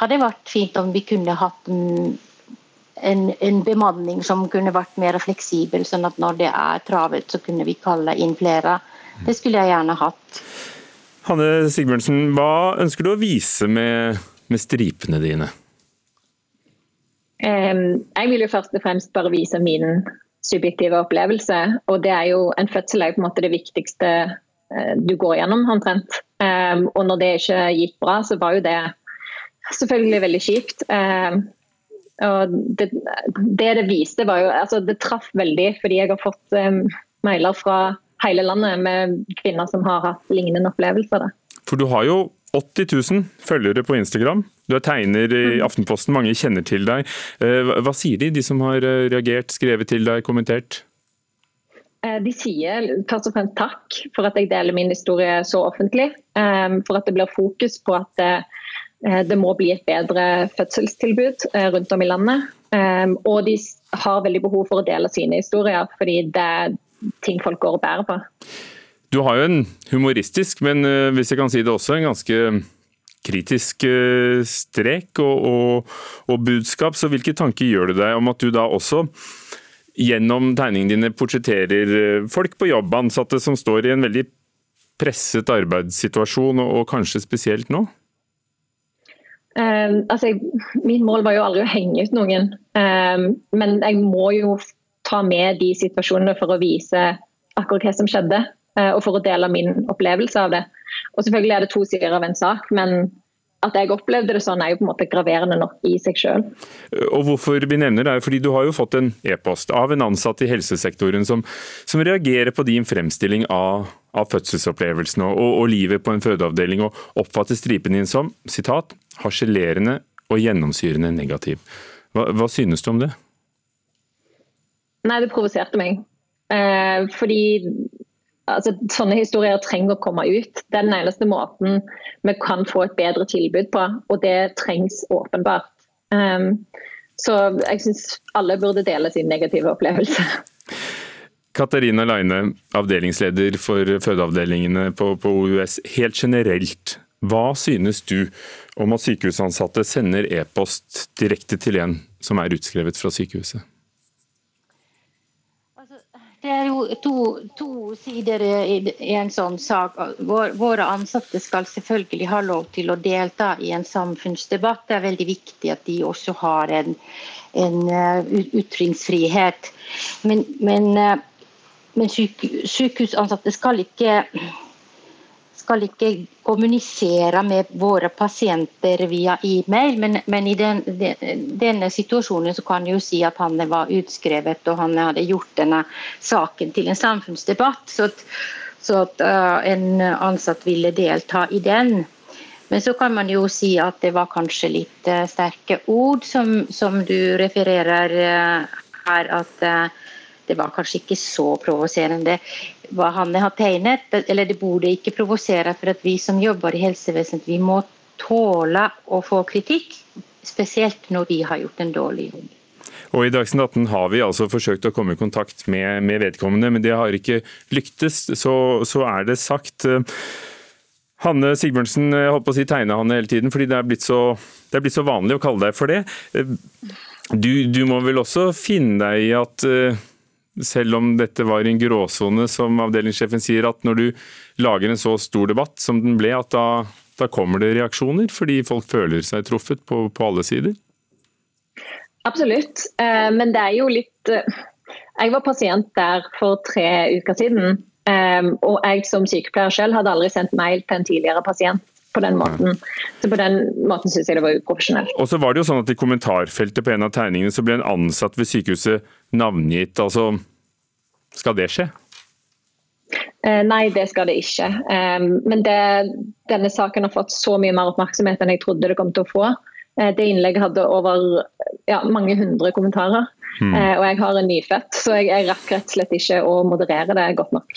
[SPEAKER 8] hadde vært fint om vi kunne hatt en, en, bemanning som kunne vært mer fleksibel, sånn at når det er travelt, så kunne vi kalle inn flere. Det skulle jeg gjerne hatt.
[SPEAKER 2] Hanne Sigbjørnsen, hva ønsker du å vise med, med stripene dine?
[SPEAKER 7] Um, jeg vil jo først og fremst bare vise min subjektive opplevelse. Og det er jo en fødsel er på en måte det viktigste uh, du går gjennom, omtrent. Um, og når det ikke gikk bra, så var jo det selvfølgelig veldig kjipt. Eh, og det, det, det viste, var jo altså Det traff veldig, fordi jeg har fått um, mailer fra hele landet med kvinner som har hatt lignende opplevelser.
[SPEAKER 2] For du har jo 80 000 følgere på Instagram. Du er tegner i mm. Aftenposten, mange kjenner til deg. Eh, hva sier de, de som har eh, reagert, skrevet til deg, kommentert?
[SPEAKER 7] Eh, de sier først og fremst takk for at jeg deler min historie så offentlig. For at det blir fokus på at det, det må bli et bedre fødselstilbud rundt om i landet. Og de har veldig behov for å dele sine historier, fordi det er ting folk går og bærer på.
[SPEAKER 2] Du har jo en humoristisk, men hvis jeg kan si det også, en ganske kritisk eh, strek og, og, og, budskap. Så hvilke tanker gjør du deg om at du da også gjennom tegningene dine portretterer eh, folk på jobb, ansatte som står i en veldig presset arbeidssituasjon, og, og kanskje spesielt nå?
[SPEAKER 7] Um, altså, Mitt mål var jo aldri å henge ut noen, um, men jeg må jo ta med de situasjonene for å vise akkurat hva som skjedde, uh, og for å dele min opplevelse av det. Og selvfølgelig er det to sider av en sak, men at jeg opplevde det sånn er jo på en måte graverende nok i seg sjøl.
[SPEAKER 2] Og hvorfor vi nevner det er fordi Du har jo fått en e-post av en ansatt i helsesektoren som, som reagerer på din fremstilling av, av fødselsopplevelsen og, og, livet på en fødeavdeling, og oppfatter stripen din som sitat, harselerende og gjennomsyrende negativ. Hva, hva synes du om det?
[SPEAKER 7] Nei, det provoserte meg. Eh, fordi altså, Sånne historier trenger å komme ut. Det er den eneste måten vi kan få et bedre tilbud på, og det trengs åpenbart. Eh, så jeg syns alle burde dele sin negative opplevelse.
[SPEAKER 2] Katarina Leine, avdelingsleder for fødeavdelingene på, på OUS. Helt generelt, hva synes du om at sykehusansatte sender e-post direkte til en som er utskrevet fra sykehuset?
[SPEAKER 8] Det er jo to, to sider i, en sånn sak. Våre ansatte skal selvfølgelig ha lov til å delta i en samfunnsdebatt. Det er veldig viktig at de også har en, en uh, ytringsfrihet. Men, men, uh, men sykehusansatte skal ikke skal ikke kommunisere med våre pasienter via e-mail, men, men, i den, den, denne situasjonen så kan jeg jo si at han var utskrevet og han hadde gjort denne saken til en samfunnsdebatt. Så at, så at uh, en ansatt ville delta i den. Men så kan man jo si at det var kanskje litt uh, sterke ord, som, som du refererer uh, her. at det var kanskje ikke så provoserende hva han har tegnet. Eller det burde ikke provosere, for at vi som jobber i helsevesenet, vi må tåle å få kritikk. Spesielt når vi har gjort en dårlig jobb.
[SPEAKER 2] Og I Dagsnytt 18 har vi altså forsøkt å komme i kontakt med, med vedkommende, men det har ikke lyktes. Så, så, er det sagt. Hanne Sigbjørnsen, jeg holdt på å si tegne-Hanne hele tiden, fordi det er, blitt så, det er blitt så vanlig å kalle deg for det. Du, du må vel også finne deg i at selv om dette var i en gråsone, som avdelingssjefen sier, at når du lager en så stor debatt som den ble, at da, da kommer det reaksjoner fordi folk føler seg truffet på, på alle sider?
[SPEAKER 7] Absolutt, eh, men det er jo litt eh, Jeg var pasient der for tre uker siden. Eh, og jeg som sykepleier selv hadde aldri sendt mail til en tidligere pasient på den måten. Så på den måten syns jeg det var uprofesjonelt.
[SPEAKER 2] Og så var det jo sånn at I kommentarfeltet på en av tegningene så ble en ansatt ved sykehuset navngitt. altså Skal det skje?
[SPEAKER 7] Eh, nei, det skal det ikke. Um, men det, denne saken har fått så mye mer oppmerksomhet enn jeg trodde det kom til å få. Uh, det innlegget hadde over ja, mange hundre kommentarer. Mm. Og jeg har en nyfødt, så jeg, jeg rakk rett og slett ikke å moderere det godt nok.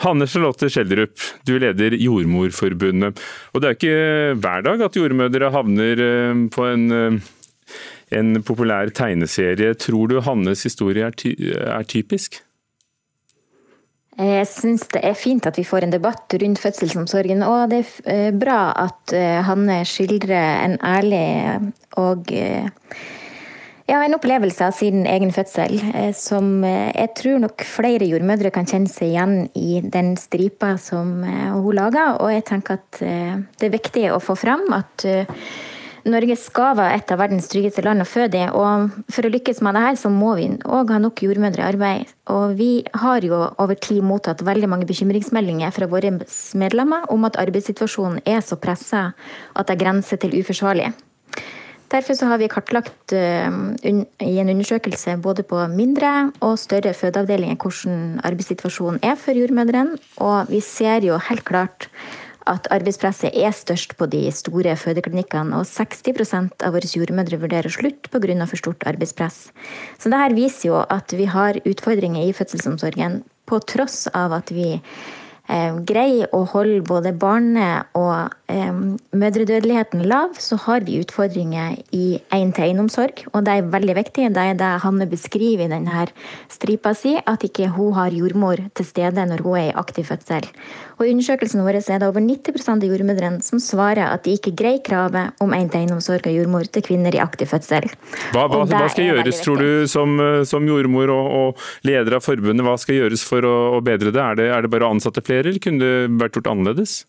[SPEAKER 2] Hanne Charlotte Schjelderup, du leder Jordmorforbundet. Og det er ikke hver dag at jordmødre havner eh, på en, eh, en populær tegneserie. Tror du Hannes historie er, ty er typisk?
[SPEAKER 9] Jeg syns det er fint at vi får en debatt rundt fødselsomsorgen. Og det er eh, bra at Hanne skildrer en ærlig og ja, en opplevelse av sin egen fødsel eh, som eh, jeg tror nok flere jordmødre kan kjenne seg igjen i den stripa som eh, hun lager. Og jeg tenker at det er viktig å få fram at Norge skal være et av verdens tryggeste land å føde i. Og for å lykkes med det her, så må vi òg ha nok jordmødre i arbeid. Og vi har jo over tid mottatt veldig mange bekymringsmeldinger fra våre medlemmer om at arbeidssituasjonen er så pressa at det er grenser til uforsvarlig. Derfor har vi kartlagt eh, i en undersøkelse både på mindre og større fødeavdelinger hvordan arbeidssituasjonen er for jordmødrene. Og vi ser jo helt klart at arbeidspresset er størst på de store fødeklinikkene, og 60% av våre jordmødre vurderer slutt pga. for stort arbeidspress. Så dette viser jo at vi har utfordringer i fødselsomsorgen, på tross av at vi eh, greier å holde både barne- og mødredødeligheten lav, så har vi utfordringer i én-til-én-omsorg. Og det er veldig viktig. Det er det Hanne beskriver i denne stripa si, at ikke hun har jordmor til stede når hun er i aktiv fødsel. Og I undersøkelsen vår er det over 90% av jordmødrene som svarer at de ikke greier kravet om én-til-én-omsorg av jordmor til kvinner i aktiv fødsel.
[SPEAKER 2] Hva, hva, hva skal gjøres, tror du, som, som jordmor og, og, leder av forbundet, hva skal gjøres for å, å bedre det? Er, det? er det bare å ansette flere, eller kunne det vært gjort annerledes?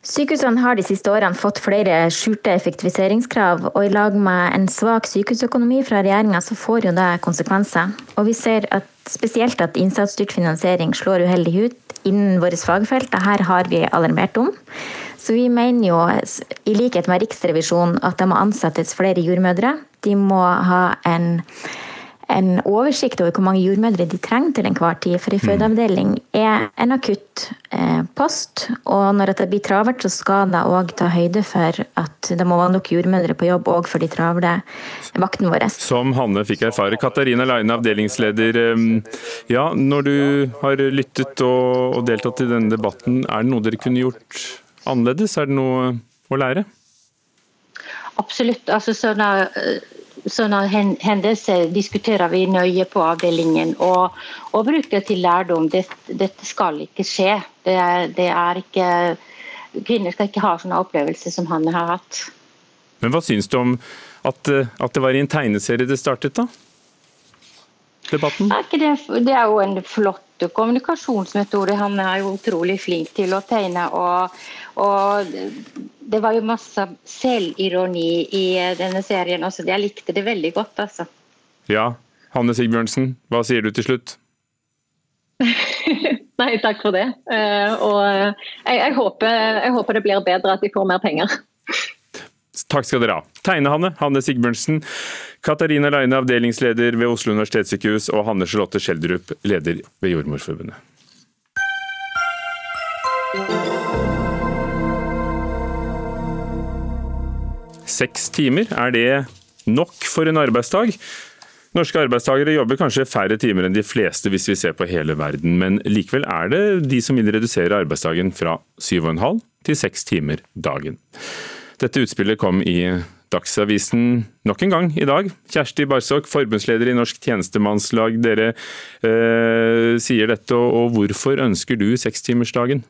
[SPEAKER 9] Sykehusene har de siste årene fått flere skjulte effektiviseringskrav, og i lag med en svak sykehusøkonomi fra regjeringa, så får jo det konsekvenser. Og vi ser at spesielt at innsatsstyrt finansiering slår uheldig ut innen våre fagfelt. Dette har vi alarmert om. Så vi mener jo, i likhet med Riksrevisjonen, at det må ansettes flere jordmødre. De må ha en en oversikt over hvor mange jordmødre de trenger til enhver tid. For en mm. fødeavdeling er en akutt eh, post, og når det blir travelt, så skal det òg ta høyde for at det må være nok jordmødre på jobb òg for de travle vaktene våre.
[SPEAKER 2] Som Hanne fikk erfare. Katarina Leine, avdelingsleder. Ja, når du har lyttet og deltatt i denne debatten, er det noe dere kunne gjort annerledes? Er det noe å lære?
[SPEAKER 8] Absolutt. Altså, sånn sånne hendelser diskuterer vi nøye på avdelingen og, og bruker til lærdom. Dette, dette skal ikke skje. Det er, det er ikke, kvinner skal ikke ha sånne opplevelser som han har hatt.
[SPEAKER 2] Men Hva syns du om at, at det var i en tegneserie det startet, da? Debatten?
[SPEAKER 8] Det, det er jo en flott kommunikasjonsmetode. Han er jo utrolig flink til å tegne. og, og det var jo masse selvironi i denne serien også. Jeg likte det veldig godt, altså.
[SPEAKER 2] Ja. Hanne Sigbjørnsen, hva sier du til slutt?
[SPEAKER 7] Nei, takk for det. Uh, og jeg, jeg, håper, jeg, håper, det blir bedre, at de får mer penger.
[SPEAKER 2] Takk skal dere ha. Tegne-Hanne, Hanne Sigbjørnsen, Katarina Leine, avdelingsleder ved Oslo universitetssykehus, og Hanne Charlotte Schjelderup, leder ved Jordmorforbundet. Seks timer, er det nok for en arbeidsdag? Norske arbeidstakere jobber kanskje færre timer enn de fleste hvis vi ser på hele verden, men likevel er det de som vil redusere arbeidsdagen fra 7,5 til 6 timer dagen. Dette utspillet kom i Dagsavisen nok en gang i dag. Kjersti Barsok, forbundsleder i Norsk tjenestemannslag. Dere eh, sier dette, og hvorfor ønsker du sekstimersdagen?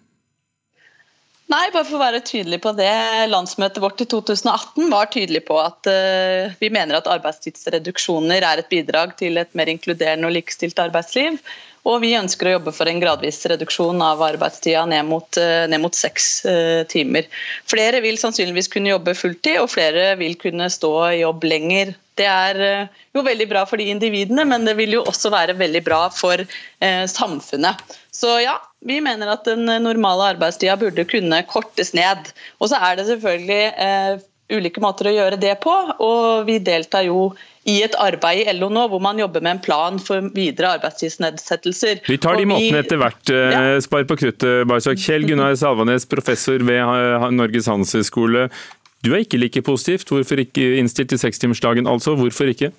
[SPEAKER 10] Nei, bare for å være tydelig på det. Landsmøtet vårt i 2018 var tydelig på at eh, vi mener at arbeidstidsreduksjoner er et bidrag til et mer inkluderende og likestilt arbeidsliv. Og vi ønsker å jobbe for en gradvis reduksjon av arbeidstida ned mot, uh, ned mot seks uh, timer. Flere vil sannsynligvis kunne jobbe fulltid, og flere vil kunne stå i jobb lenger. Det er jo veldig bra for de individene, men det vil jo også være veldig bra for samfunnet. Så ja, vi mener at den normale arbeidstida burde kunne kortes ned. Og så er det selvfølgelig eh, ulike måter å gjøre det på. Og vi deltar jo i et arbeid i LO nå hvor man jobber med en plan for videre arbeidstidsnedsettelser.
[SPEAKER 2] Vi tar de måtene etter hvert. Eh, ja. Spar på kruttet, Barsak. Kjell Gunnar Salvanes, professor ved Norges handelshøyskole. Du er ikke like positivt. Hvorfor ikke innstilt til sekstimersdagen, altså? Hvorfor ikke?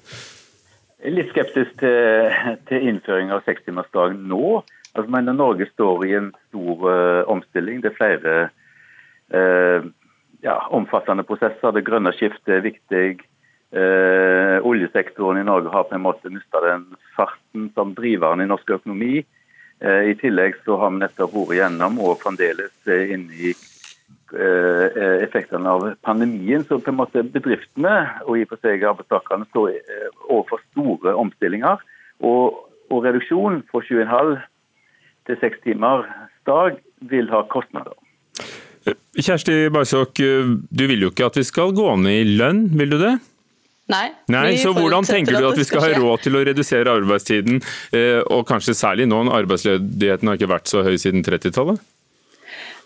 [SPEAKER 11] Jeg er litt skeptisk til, til innføring av sekstimersdagen nå. Altså, Norge står i en stor uh, omstilling. Det er flere uh, ja, omfattende prosesser. Det grønne skiftet er viktig. Eh, oljesektoren i Norge har på en måte mista den farten som driveren i norsk økonomi. I tillegg så har vi nettopp vært gjennom og fremdeles inne i effektene av pandemien. Så på en måte bedriftene og i og for seg arbeidstakerne står overfor store omstillinger. Og, og reduksjon fra 7,5 til 6 timers dag vil ha kostnader.
[SPEAKER 2] Kjersti Barsok, du vil jo ikke at vi skal gå ned i lønn, vil du det?
[SPEAKER 10] Nei.
[SPEAKER 2] Nei så hvordan tenker du at vi skal ha råd til å redusere arbeidstiden, eh, og kanskje særlig nå når arbeidsledigheten har ikke vært så høy siden 30-tallet?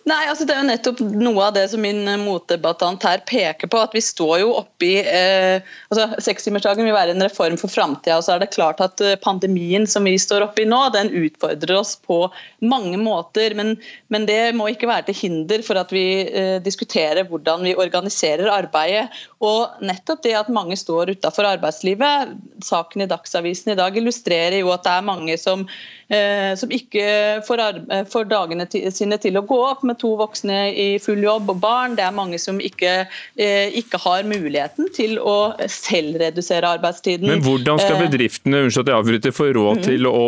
[SPEAKER 10] Nei, altså Det er jo nettopp noe av det som min motdebattant her peker på. at Vi står jo oppi eh, altså Sekstimersdagen vil være en reform for framtida. Så er det klart at eh, pandemien som vi står oppi nå, den utfordrer oss på mange måter. Men, men det må ikke være til hinder for at vi eh, diskuterer hvordan vi organiserer arbeidet. Og nettopp det at mange står utafor arbeidslivet, saken i Dagsavisen i dag illustrerer jo at det er mange som, eh, som ikke får, får dagene sine til å gå opp. med to voksne i full jobb og barn. Det er mange som ikke, eh, ikke har muligheten til å selv redusere arbeidstiden.
[SPEAKER 2] Men hvordan skal eh, bedriftene unnskyld at jeg avbryter, få råd mm. til å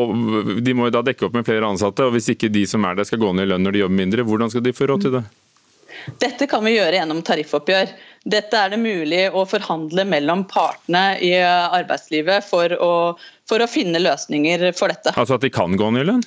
[SPEAKER 2] De må jo da dekke opp med flere ansatte, og hvis ikke de som er der skal gå ned i lønn når de jobber mindre, hvordan skal de få råd til det?
[SPEAKER 10] Dette kan vi gjøre gjennom tariffoppgjør. Dette er det mulig å forhandle mellom partene i arbeidslivet for å, for å finne løsninger for dette.
[SPEAKER 2] Altså at de kan gå ned i lønn?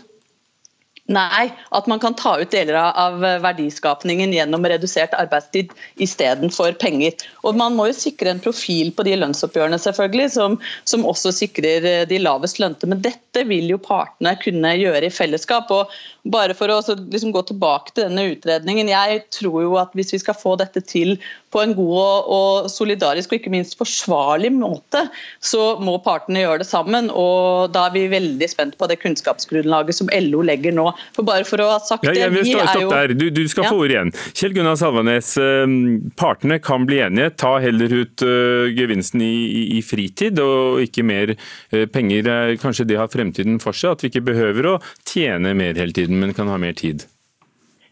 [SPEAKER 10] Nei, at man kan ta ut deler av verdiskapningen gjennom redusert arbeidstid istedenfor penger. Og Man må jo sikre en profil på de lønnsoppgjørene selvfølgelig, som, som også sikrer eh, de lavest lønte. Men dette vil jo partene kunne gjøre i fellesskap. og bare for å liksom gå tilbake til denne utredningen. Jeg tror jo at hvis vi skal få dette til på en god og solidarisk og ikke minst forsvarlig måte, så må partene gjøre det sammen. og Da er vi veldig spent på det kunnskapsgrunnlaget som LO legger nå. For bare for å ha sagt
[SPEAKER 2] ja, det, vi er jo... Der. Du, du skal ja. få ord igjen. Kjell Gunnar Salvanes, ehm, partene kan bli enige. Ta heller ut uh, gevinsten i, i fritid og ikke mer uh, penger. Kanskje det har fremtiden for seg? At vi ikke behøver å tjene mer hele tiden, men kan ha mer tid?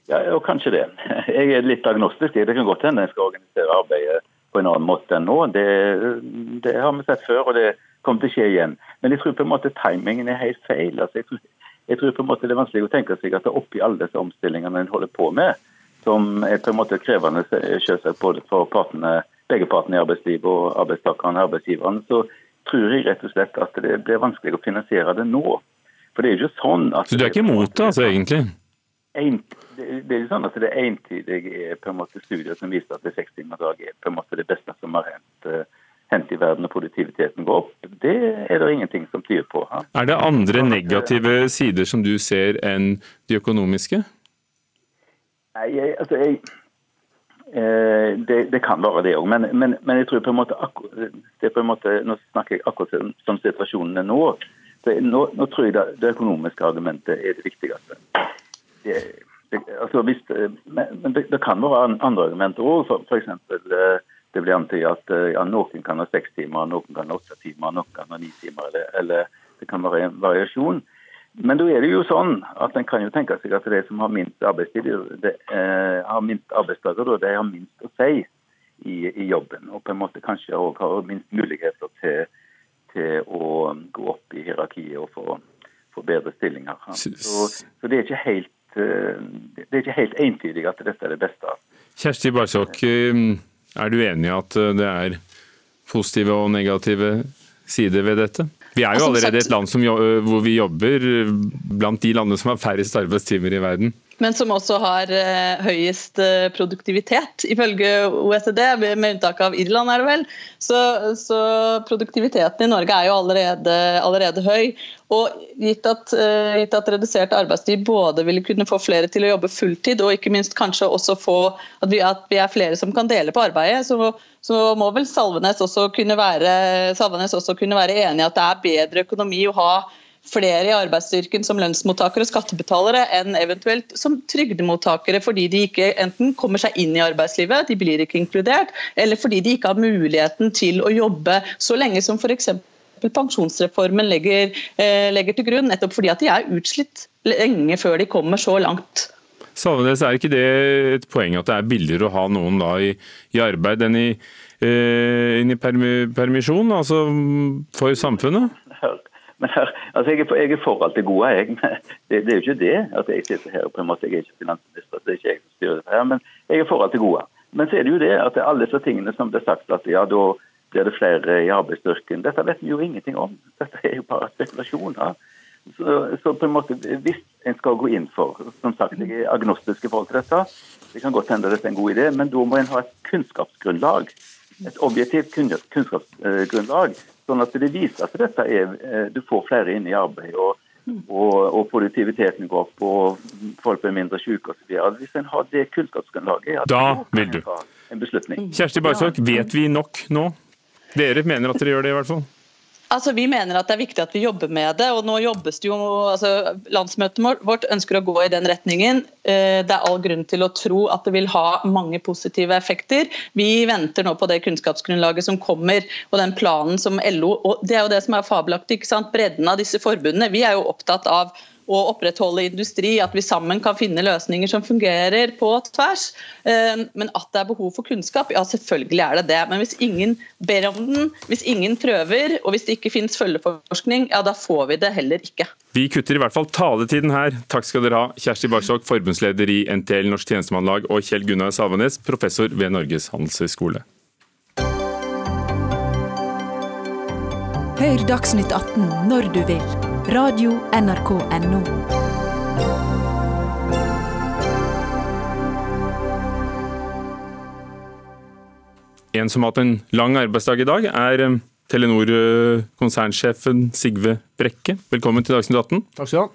[SPEAKER 11] Ja, og kanskje det. Jeg er litt agnostisk. Det kan godt hende jeg skal organisere arbeidet på en annen måte enn nå. Det, det, har vi sett før, og det kommer til å skje igjen. Men jeg tror på en måte timingen er helt feil. Altså, jeg, tror, jeg, tror, på en måte det er vanskelig å tenke seg at det er oppi alle disse omstillingene en holder på med, som er på en måte krevende selvsagt både for partene, begge partene i arbeidslivet og arbeidstakerne og arbeidsgiverne, så tror jeg rett og slett at det blir vanskelig å finansiere det nå. For det er jo ikke sånn at...
[SPEAKER 2] Så du er ikke imot det, altså, egentlig?
[SPEAKER 11] En, det er jo sånn at det er entydige på en måte, studier som viser at det sekstimersdag er på en måte det beste som har hendt, uh, hendt i verden og produktiviteten går opp. Det er det ingenting som tyder på. Ha?
[SPEAKER 2] Er det andre negative sider som du ser enn de økonomiske?
[SPEAKER 11] Nei, jeg, altså jeg, eh, det, det, kan være det òg, men, men, men, jeg tror på en måte, det er på en måte Nå snakker jeg akkurat som situasjonen er nå. Nå, nå, tror jeg det, det økonomiske argumentet er det viktigste det, det, altså hvis, men det, det, kan være andre argumenter òg. F.eks. Eh, det blir antydet at eh, ja, noen kan ha seks timer, noen kan ha åtte timer, noen kan ha ni timer. Eller, eller, det kan være en variasjon. Men da er det jo sånn at en kan jo tenke seg at de som har minst arbeidstid, det, eh, har minst arbeidsdager, de har minst å si i, i, jobben. Og på en måte kanskje òg har minst muligheter til, til, å gå opp i hierarkiet og få, få bedre stillinger. Så, så, det er ikke helt Eh, det er ikke helt entydig at dette er det beste.
[SPEAKER 2] Kjersti Barsok, eh, er du enig i at eh, det er positive og negative sider ved dette? Vi er jo altså, allerede et land som, hvor vi jobber blant de landene som har færrest arbeidstimer i verden
[SPEAKER 10] men som også har eh, høyest eh, produktivitet, ifølge OECD, med unntak av Irland, er det vel. Så, så produktiviteten i Norge er jo allerede, allerede høy. Og gitt at, uh, gitt at, redusert arbeidstid både ville kunne få flere til å jobbe fulltid, og ikke minst kanskje også få at vi, at vi er flere som kan dele på arbeidet, så, så må vel Salvenes også kunne være, Salvenes være enig i at det er bedre økonomi å ha flere i arbeidsstyrken som lønnsmottakere og skattebetalere enn eventuelt som trygdemottakere fordi de ikke enten kommer seg inn i arbeidslivet, de blir ikke inkludert, eller fordi de ikke har muligheten til å jobbe så lenge som f.eks. pensjonsreformen legger, eh, legger, til grunn, nettopp fordi at de er utslitt lenge før de kommer så langt.
[SPEAKER 2] Salvenes, er ikke det et poeng at det er billigere å ha noen da i, i arbeid enn i, eh, i permisjon, altså for samfunnet?
[SPEAKER 11] Men her, altså jeg, er jeg er for alt det gode, jeg. Det, det, er jo ikke det at jeg sitter her på en måte, Jeg er ikke finansminister, det er ikke jeg som styrer dette her, men jeg er for alt det gode. Men så er det jo det at det er alle disse tingene som det er sagt at ja, da blir det flere i arbeidsstyrken. Dette vet vi jo ingenting om. Dette er jo bare spekulasjoner. Så, så, på en måte, hvis en skal gå inn for Som sagt, jeg er agnostisk i forhold til dette. Det kan godt hende dette er en god idé, men da må en ha et kunnskapsgrunnlag. Et objektivt kunnskapsgrunnlag Sånn at det viser at dette er, eh, du får flere inn i arbeid. og og, og produktiviteten går opp, og folk blir mindre syke osv. Hvis en har det kunnskapsgrunnlaget, ja,
[SPEAKER 2] Da vil du.
[SPEAKER 11] en beslutning.
[SPEAKER 2] Kjersti Barsok, vet vi nok nå? Dere mener at dere gjør det, i hvert fall?
[SPEAKER 10] Altså, Vi mener at det er viktig at vi jobber med det. og nå jobbes det jo, altså, Landsmøtet vårt ønsker å gå i den retningen. Eh, Det er all grunn til å tro at det vil ha mange positive effekter. Vi venter nå på det kunnskapsgrunnlaget som kommer, og den planen som LO og Det er jo det som er fabelaktig. ikke sant? Bredden av disse forbundene. Vi er jo opptatt av å opprettholde industri, at vi sammen kan finne løsninger som fungerer på tvers. Eh, Men at det er behov for kunnskap, ja selvfølgelig er det det. Men hvis ingen ber om den, hvis ingen prøver, og hvis det ikke finnes følgeforskning, ja da får vi det heller ikke.
[SPEAKER 2] Vi kutter i hvert fall taletiden her. Takk skal dere ha, Kjersti Barsok, forbundsleder i NTL Norsk Tjenestemannlag, og Kjell Gunnar Savanes, professor ved Norges handelshøyskole.
[SPEAKER 12] Hør Dagsnytt 18 når du vil. Radio NRK NO.
[SPEAKER 2] En som har hatt en lang arbeidsdag i dag, er eh, Telenor-konsernsjefen Sigve Brekke. Velkommen til Dagsnytt 18.
[SPEAKER 13] Takk skal du ha.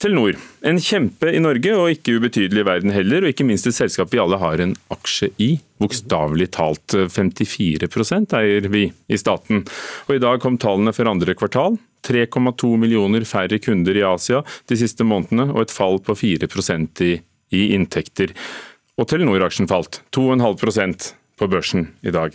[SPEAKER 2] Telenor, en kjempe i Norge, og ikke ubetydelig i verden heller, og ikke minst et selskap vi alle har en aksje i. Bokstavelig talt 54% eier vi i staten. Og I dag kom tallene for andre kvartal. 3,2 millioner færre kunder i Asia de siste månedene, og et fall på 4 i, i inntekter. Og Telenor-aksjen falt 2,5% på børsen i dag.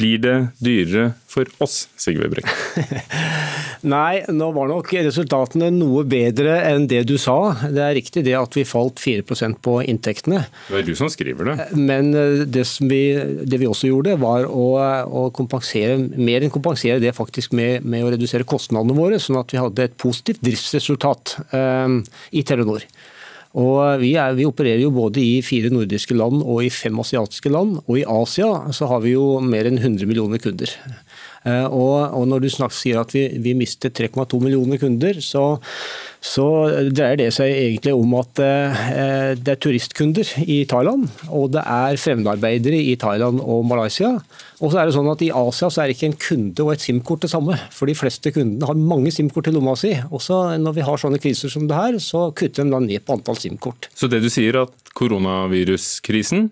[SPEAKER 2] Blir det dyrere for oss, Sigve Brekke?
[SPEAKER 13] Nei, nå var nok resultatene noe bedre enn det du sa. Det er riktig det at vi falt 4% på inntektene.
[SPEAKER 2] Det er du som skriver det.
[SPEAKER 13] Men eh, det, som vi, det vi også gjorde, var å, å kompensere mer enn kompensere det faktisk med, med, å redusere kostnadene våre, sånn at vi hadde et positivt driftsresultat um, i Telenor. Og vi, er, vi, opererer jo både i fire nordiske land og i fem asiatiske land. Og i Asia så har vi jo mer enn 100 millioner kunder. Og, og når du snakker, sier at vi, vi mistet 3,2 millioner kunder, så, så, dreier det seg egentlig om at eh, det er turistkunder i Thailand, og det er fremmedarbeidere i Thailand og Malaysia. Og så er det sånn at I Asia så er ikke en kunde og et SIM-kort det samme. For de fleste kundene har mange SIM-kort i lomma si. Også når vi har sånne kriser som det her, så kutter de da ned på antall SIM-kort.
[SPEAKER 2] Så det du sier at koronaviruskrisen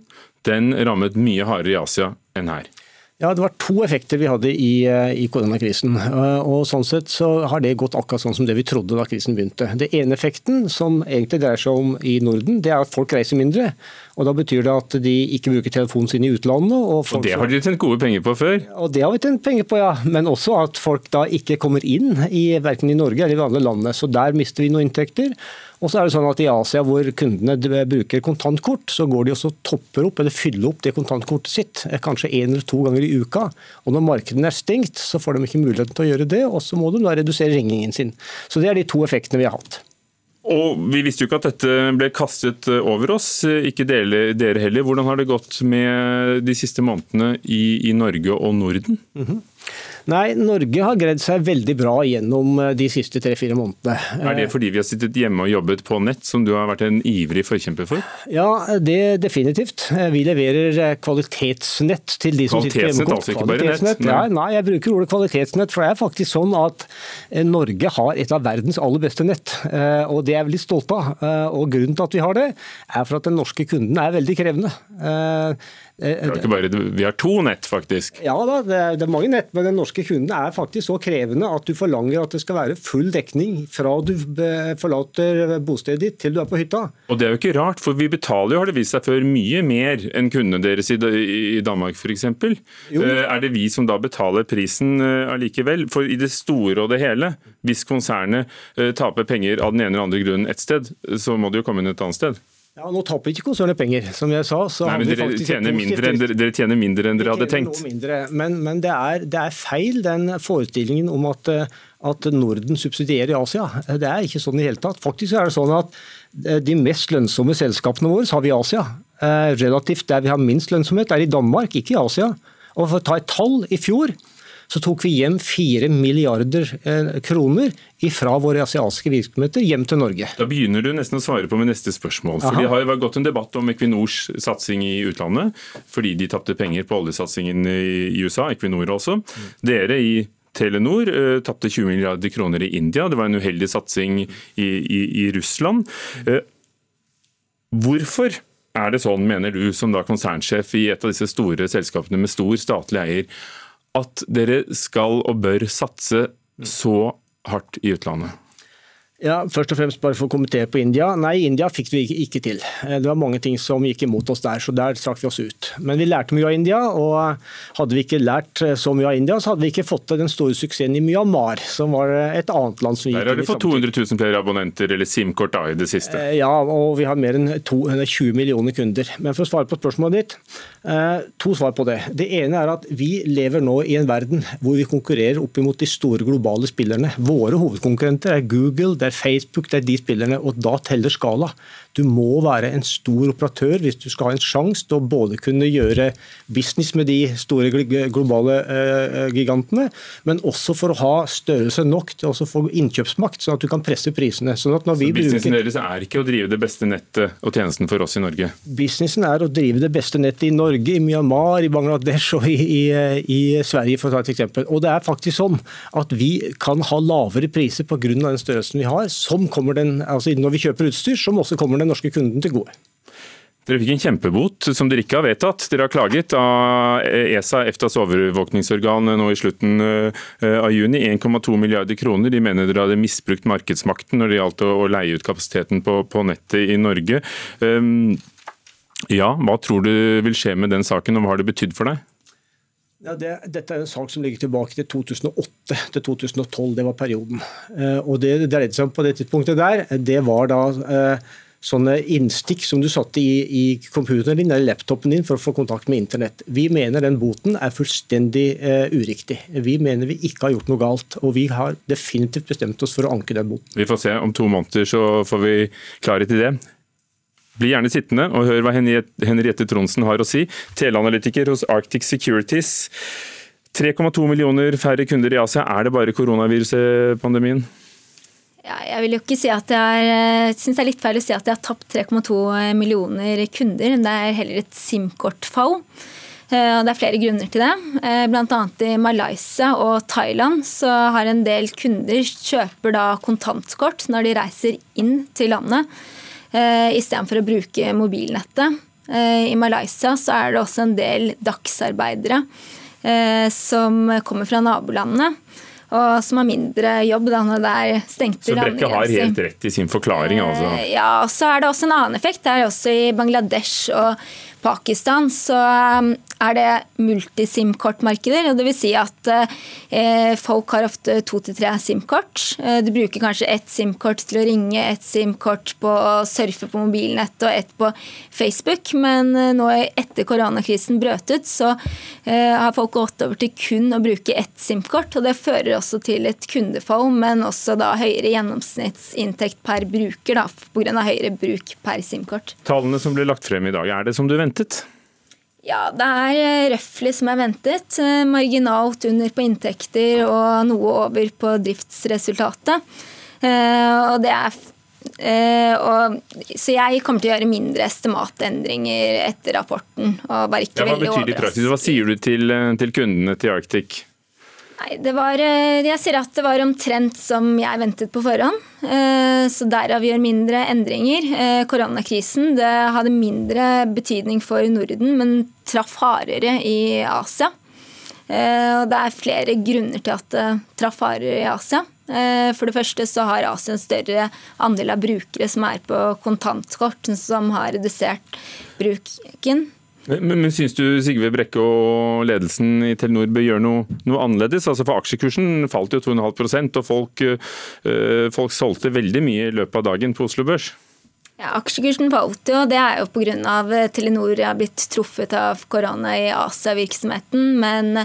[SPEAKER 2] den rammet mye hardere i Asia enn her?
[SPEAKER 13] Ja, Det var to effekter vi hadde i, i, koronakrisen. og sånn sett så har det gått akkurat sånn som det vi trodde da krisen begynte. Det ene effekten, som egentlig dreier seg om i Norden, det er at folk reiser mindre. Og Da betyr det at de ikke bruker telefonen sin i utlandet. Og,
[SPEAKER 2] og Det har dere tjent gode penger på før?
[SPEAKER 13] Og Det har vi tjent penger på, ja. Men også at folk da ikke kommer inn i verken i Norge eller i andre landene. Så der mister vi noen inntekter. Og så er det sånn at I Asia hvor kundene bruker kontantkort, så går de også topper opp eller fyller opp det kontantkortet sitt kanskje én eller to ganger i uka. Og Når markedene er stengt, så får de ikke muligheten til å gjøre det, og så må de da redusere regningen sin. Så Det er de to effektene vi har hatt.
[SPEAKER 2] Og Vi visste jo ikke at dette ble kastet over oss, ikke dere, dere heller. Hvordan har det gått med de siste månedene i, i Norge og Norden?
[SPEAKER 13] Mm -hmm. Nei, Norge har greid seg veldig bra gjennom de siste tre-fire månedene.
[SPEAKER 2] Er det fordi vi har sittet hjemme og jobbet på nett, som du har vært en ivrig forkjemper for?
[SPEAKER 13] Ja, det definitivt. Vi leverer kvalitetsnett til de som sitter hjemme.
[SPEAKER 2] Kvalitetsnett, Altså ikke bare nett?
[SPEAKER 13] Nei. Ja, nei, jeg bruker ordet kvalitetsnett, for det er faktisk sånn at Norge har et av verdens aller beste nett. Og det er jeg veldig stolt av. Og grunnen til at vi har det, er for at den norske kunden er veldig krevende.
[SPEAKER 2] Vi har, bare, vi har to nett, faktisk.
[SPEAKER 13] Ja da, det er, det er, mange nett, men den norske kunden er faktisk så krevende at du forlanger at det skal være full dekning fra du forlater bostedet ditt til du er på hytta.
[SPEAKER 2] Og Det er jo ikke rart, for vi betaler jo, har det vist seg før, mye mer enn kundene deres i, i Danmark f.eks. Er det vi som da betaler prisen allikevel? For i det store og det hele, hvis konsernet taper penger av den ene eller andre grunnen et sted, så må det jo komme inn et annet sted.
[SPEAKER 13] Ja, Nå taper ikke konsernet penger, som jeg sa.
[SPEAKER 2] Nei, men dere tjener, mindre enn, dere tjener mindre enn dere hadde tenkt.
[SPEAKER 13] Mindre, men, men det, er, det, er, feil, den forestillingen om at, at Norden subsidierer Asia. Det er ikke sånn i hele tatt. Faktisk er det sånn at de mest lønnsomme selskapene våre har vi i Asia. Relativt der vi har minst lønnsomhet, er i Danmark, ikke i Asia. Og For å ta et tall, i fjor så tok vi hjem 4 milliarder kroner fra våre asiatiske virksomheter hjem til Norge.
[SPEAKER 2] Da begynner du nesten å svare på med neste spørsmål. For Det har jo gått en debatt om Equinors satsing i utlandet, fordi de tapte penger på oljesatsingen i USA, Equinor også. Dere i Telenor uh, tapte 20 milliarder kroner i India. Det var en uheldig satsing i, i, i Russland. Uh, hvorfor er det sånn, mener du, som da konsernsjef i et av disse store selskapene med stor statlig eier, at dere skal og bør satse så hardt i utlandet?
[SPEAKER 13] Ja, først og fremst bare for å kommentere på India. Nei, India fikk vi ikke til. Eh, det var mange ting som gikk imot oss der, så der trakk vi oss ut. Men vi lærte mye av India, og hadde vi ikke lært eh, så mye av India, så hadde vi ikke fått den store suksessen i Myanmar, som var eh, et annet land som gikk
[SPEAKER 2] Der har du fått 200 000 flere abonnenter, eller SIM-kort da, i det siste.
[SPEAKER 13] Ja, og vi har mer enn 20 millioner kunder. Men for å svare på spørsmålet ditt, to svar på det. Det ene er at vi lever nå i en verden hvor vi konkurrerer opp imot de store globale spillerne. Våre hovedkonkurrenter er Google, det er Facebook, det er de spillerne, og da teller skala. Du må være en stor operatør hvis du skal ha en sjanse til å både kunne gjøre business med de store globale eh, gigantene, men også for å ha størrelse nok til å få innkjøpsmakt, sånn at du kan presse prisene. Sånn
[SPEAKER 2] Så businessen bruker... deres er ikke å drive det beste nettet og tjenesten for oss i Norge?
[SPEAKER 13] Businessen er å drive det beste nettet i Norge, i Myanmar, i Bangladesh og i, i, i Sverige, for å ta et eksempel. Og det er faktisk sånn at vi kan ha lavere priser pga. den størrelsen vi har, som kommer den, altså når vi kjøper utstyr, som også kommer den norske kunden til gode.
[SPEAKER 2] Dere fikk en kjempebot som dere ikke har vedtatt. Dere har klaget av ESA, EFTAs overvåkningsorgan, nå i slutten eh, av juni. 1,2 milliarder kroner. De mener dere hadde misbrukt markedsmakten når det gjaldt å leie ut kapasiteten på, på nettet i Norge. Um, ja, Hva tror du vil skje med den saken, og hva har det betydd for deg?
[SPEAKER 13] Ja, det, dette er en sak som ligger tilbake til 2008 til 2012. Det var perioden. Uh, og Det det dreide seg om på det tidspunktet der, det var da uh, sånne innstikk som du satte i, i computeren din eller laptopen din for å få kontakt med internett. Vi mener den boten er fullstendig eh, uriktig. Vi mener vi ikke har gjort noe galt, og vi har definitivt bestemt oss for å anke den boten.
[SPEAKER 2] Vi får se. Om to måneder så får vi klarhet i det. Bli gjerne sittende og hør hva Henriette Tronsen har å si, teleanalytiker hos Arctic Securities. 3,2 millioner færre kunder i Asia, er det bare koronaviruspandemien?
[SPEAKER 14] Jeg vil jo ikke si at jeg er, synes det er litt feil å si at jeg har tapt 3,2 millioner kunder. Det er heller et SIM-kortfall. Eh, det er flere grunner til det. Eh, Bl.a. i Malaysia og Thailand så har en del kunder kjøper da kontantkort når de reiser inn til landet, eh, istedenfor å bruke mobilnettet. I Malaysia så er det også en del dagsarbeidere som kommer fra nabolandene og som har mindre jobb da når det er stengte
[SPEAKER 2] Så Brekke har helt rett i sin forklaring, altså?
[SPEAKER 14] Ja, så er det også en annen effekt. Det er også i Bangladesh og Pakistan så um, er det multisim-kortmarkeder. Det vil si at eh, folk har ofte to til tre SIM-kort. Eh, du bruker kanskje ett SIM-kort til å ringe, ett SIM-kort på å surfe på mobilnett og ett på Facebook. Men eh, nå etter koronakrisen brøt ut, så har folk gått over til kun å bruke ett SIM-kort. og Det fører også til et kundefall, men også da høyere gjennomsnittsinntekt per bruker pga. høyere bruk per SIM-kort.
[SPEAKER 2] Tallene som ble lagt frem i dag, er det som du ventet?
[SPEAKER 14] Ja, det er eh, røftlig som er ventet. Eh, marginalt under på inntekter og noe over på driftsresultatet. Eh, og det er og, så jeg kommer til å gjøre mindre estimatendringer etter rapporten. og var ikke ja,
[SPEAKER 2] Hva betyr det i praksis? Hva sier du til, til kundene til Arctic?
[SPEAKER 14] Nei, det var, eh, Jeg sier at det var omtrent som jeg ventet på forhånd. Eh, så derav gjør mindre endringer. Eh, koronakrisen det hadde mindre betydning for Norden, men traff hardere i Asia. Og det er flere grunner til at det traff hardere i Asia. For det første så har Asia en større andel av brukere som er på kontantkort, som har redusert bruken.
[SPEAKER 2] Men, men syns du Sigve Brekke og ledelsen i Telenor bør gjøre noe, noe annerledes? Altså For aksjekursen falt jo 2,5% og folk, øh, folk solgte veldig mye i løpet av dagen på Oslo Børs.
[SPEAKER 14] Ja, Aksjekursen falt jo, det er jo pga. Eh, Telenor har blitt truffet av korona i Asia-virksomheten. Men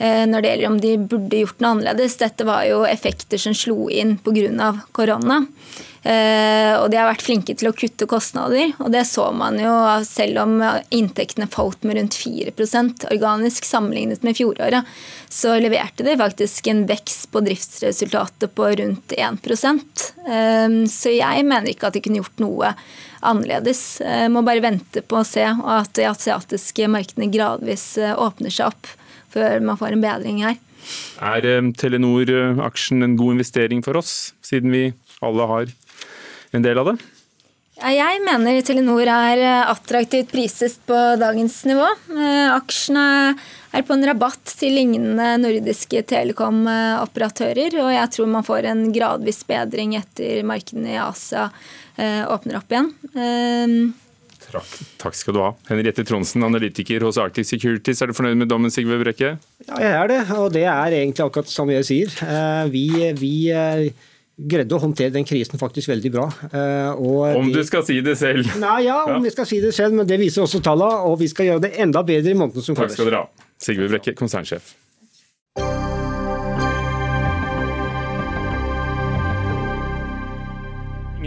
[SPEAKER 14] når det gjelder om de burde gjort noe annerledes, dette var jo effekter som slo inn pga. korona. Eh, og de har vært flinke til å kutte kostnader. Og det så man jo selv om inntektene falt med rundt 4% organisk sammenlignet med fjoråret. Så leverte de faktisk en vekst på driftsresultatet på rundt 1 eh, Så jeg mener ikke at de kunne gjort noe annerledes. Jeg eh, må bare vente på å se at de asiatiske markedene gradvis åpner seg opp før man får en bedring her.
[SPEAKER 2] Er eh, Telenor-aksjen en god investering for oss, siden vi alle har en del av det?
[SPEAKER 14] Jeg mener Telenor er eh, attraktivt priset på dagens nivå. Eh, aksjene er på en rabatt til lignende nordiske telekom-operatører. Og jeg tror man får en gradvis bedring etter markedene i Asia åpner opp igjen.
[SPEAKER 2] Takk skal du ha. Henriette Tronsen, analytiker hos Arctic Securities. Er du fornøyd med dommen, Sigve Brekke?
[SPEAKER 13] Ja, jeg er det. Og det er egentlig akkurat samme jeg sier. Eh, vi, vi eh, greide å håndtere den krisen faktisk veldig bra.
[SPEAKER 2] Og om du skal si det selv?
[SPEAKER 13] Nei, ja, om ja. vi skal si det selv, men det viser også tallene. Og vi skal gjøre det enda bedre i måneden som kommer.
[SPEAKER 2] Takk skal dere ha. Sigve Brekke, konsernsjef.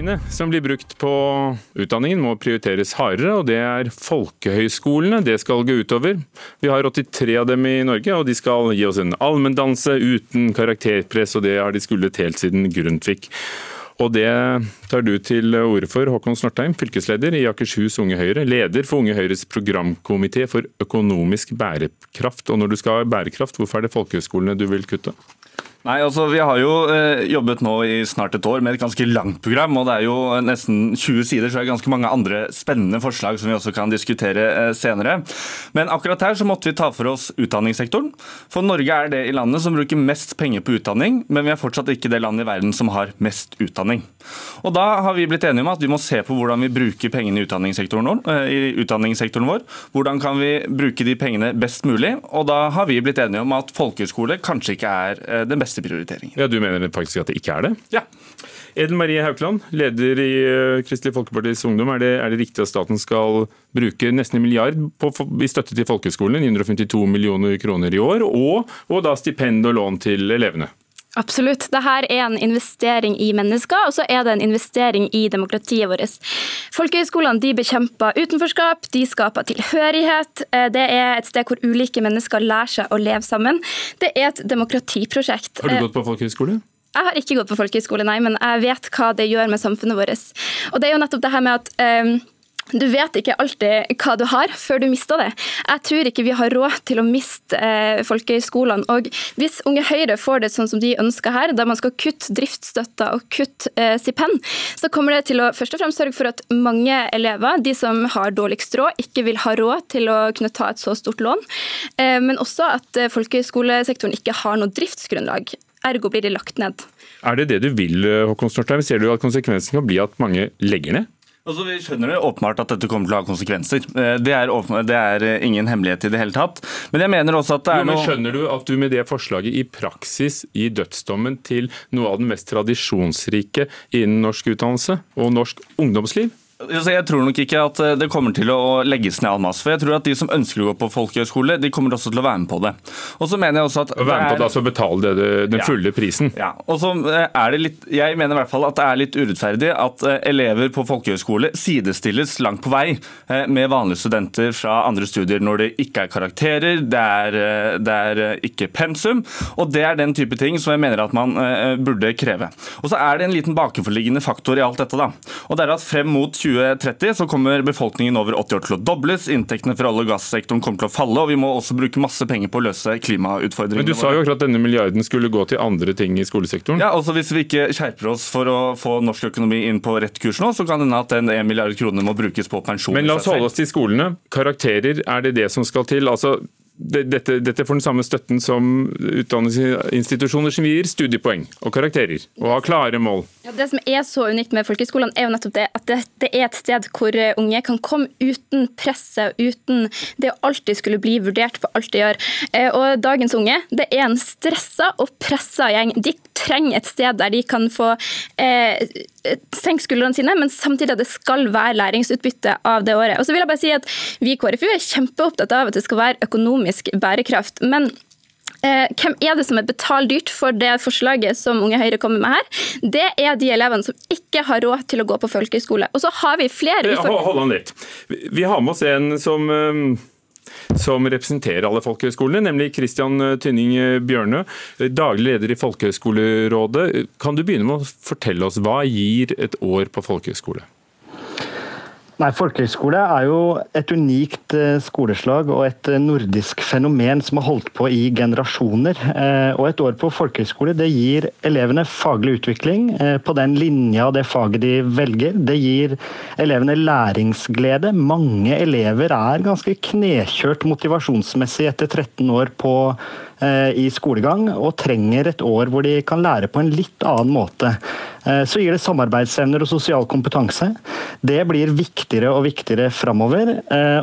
[SPEAKER 2] Pengene som blir brukt på utdanningen må prioriteres hardere, og det er folkehøyskolene det skal gå utover. Vi har 83 av dem i Norge, og de skal gi oss en allmenndannelse uten karakterpress, og det har de skullet helt siden Grundtvig. Og det tar du til orde for, Håkon Snortheim, fylkesleder i Akershus Unge Høyre, leder for Unge Høyres programkomité for økonomisk bærekraft. Og når du skal ha bærekraft, hvorfor er det folkehøyskolene du vil kutte?
[SPEAKER 15] Nei, altså Vi har jo eh, jobbet nå i snart et år med et ganske langt program. og Det er jo nesten 20 sider, så det er ganske mange andre spennende forslag som vi også kan diskutere eh, senere. Men akkurat her så måtte vi ta for oss utdanningssektoren. For Norge er det i landet som bruker mest penger på utdanning, men vi er fortsatt ikke det landet i verden som har mest utdanning. Og Da har vi blitt enige om at vi må se på hvordan vi bruker pengene i utdanningssektoren vår. Eh, i utdanningssektoren vår. Hvordan kan vi bruke de pengene best mulig? Og da har vi blitt enige om at folkehøyskole kanskje ikke er eh, den beste beste prioriteringen.
[SPEAKER 2] Ja, Du mener faktisk at det ikke er det?
[SPEAKER 15] Ja.
[SPEAKER 2] Edel Marie Haukeland, leder i eh, Kristelig Folkepartis Ungdom. Er det, er det, riktig at staten skal bruke nesten en milliard på, i støtte til folkehøyskolene, 952 millioner kroner i år, og, og da stipend og lån til elevene?
[SPEAKER 16] Absolutt. Dette er en investering i mennesker, og så er det en investering i demokratiet vårt. Folkehøyskolene bekjemper utenforskap, de skaper tilhørighet. Eh, det er et sted hvor ulike mennesker lærer seg å leve sammen. Det er et demokratiprosjekt.
[SPEAKER 2] Har du gått på folkehøyskole?
[SPEAKER 16] Jeg har ikke gått på folkehøyskole, nei, men jeg vet hva det gjør med samfunnet vårt. Og det er jo nettopp det her med at um, du vet ikke alltid hva du har før du mister det. Jeg tror ikke vi har råd til å miste eh, folkehøyskolene. Og hvis Unge Høyre får det sånn som de ønsker her, der man skal kutte driftsstøtta og kutte eh, stipend, så kommer det til å først og fremst sørge for at mange elever, de som har dårligst råd, ikke vil ha råd til å kunne ta et så stort lån. Eh, men også at eh, folkehøyskolesektoren ikke har noe driftsgrunnlag. Ergo blir de lagt ned.
[SPEAKER 2] Er det det du vil, Håkon Stortheim? Ser du at konsekvensen kan bli at mange legger ned?
[SPEAKER 15] Altså, vi skjønner jo åpenbart at dette kommer til å ha konsekvenser. Eh, det er, det er, eh, ingen hemmelighet i det hele tatt. Men jeg mener også at det er jo,
[SPEAKER 2] men Skjønner du at du med det forslaget i praksis gir dødsdommen til noe av den mest tradisjonsrike innen norsk utdannelse og norsk ungdomsliv?
[SPEAKER 15] Jeg tror nok ikke at eh, det kommer til å legges ned all masse. For jeg tror at de som ønsker å gå på folkehøyskole, de kommer også til å være med på det. Og så mener jeg også at...
[SPEAKER 2] Å være med på det, altså betale det, den fulle prisen?
[SPEAKER 15] Ja. Og så eh, er det litt Jeg mener i hvert fall at det er litt urettferdig at eh, elever på folkehøyskole sidestilles langt på vei med vanlige studenter fra andre studier når det ikke er karakterer, det er, det er ikke pensum. Og det er den type ting som jeg mener at man burde kreve. Og så er det en liten bakenforliggende faktor i alt dette. da. Og det er at frem mot 20 2030 så kommer befolkningen over 80 år til å dobles, inntektene fra olje- og gassektoren kommer til å falle, og vi må også bruke masse penger på å løse klimautfordringene.
[SPEAKER 2] Men Du sa jo akkurat at denne milliarden skulle gå til andre ting i skolesektoren.
[SPEAKER 15] Ja, altså Hvis vi ikke skjerper oss for å få norsk økonomi inn på rett kurs nå, så kan det hende at den 1 milliard kroner må brukes på pensjon.
[SPEAKER 2] Men la oss holde oss til skolene. Karakterer, er det det som skal til? Altså, dette, dette, får den samme støtten som utdanningsinstitusjoner som gir studiepoeng og karakterer og har klare mål.
[SPEAKER 16] Det som er så unikt med folkehøyskolene, er jo nettopp det at det, er et sted hvor eh, unge kan komme uten presset, uten det å alltid skulle bli vurdert på alt de gjør. Eh, og dagens unge, det er en stressa og pressa gjeng. De trenger et sted der de kan få eh, senke skuldrene sine, men samtidig at det skal være læringsutbytte av det året. Og så vil jeg bare si at Vi i KrFU er kjempeopptatt av at det skal være økonomisk bærekraft. Men hvem er det som er betaldyrt for det forslaget som Unge Høyre kommer med her? Det er de elevene som ikke har råd til å gå på folkehøyskole. Og så har vi flere
[SPEAKER 2] får... Hold an litt. Vi har med oss en som eh, som representerer alle folkehøyskolene, nemlig Kristian Tynning Bjørnø, daglig leder i Folkehøgskolerådet. Kan du begynne med å fortelle oss hva gir et år på folkehøyskole?
[SPEAKER 17] Nei, Folkehøyskole er jo et unikt eh, skoleslag og et eh, nordisk fenomen som har holdt på i generasjoner. Eh, og Et år på folkehøyskole det gir elevene faglig utvikling på den linja det faget de velger. Det gir elevene læringsglede. Mange elever er ganske knekjørt motivasjonsmessig etter 13 år på i skolegang, og trenger et år hvor de kan lære på en litt annen måte. Så gir det samarbeidsevner og sosial kompetanse. Det blir viktigere og viktigere framover.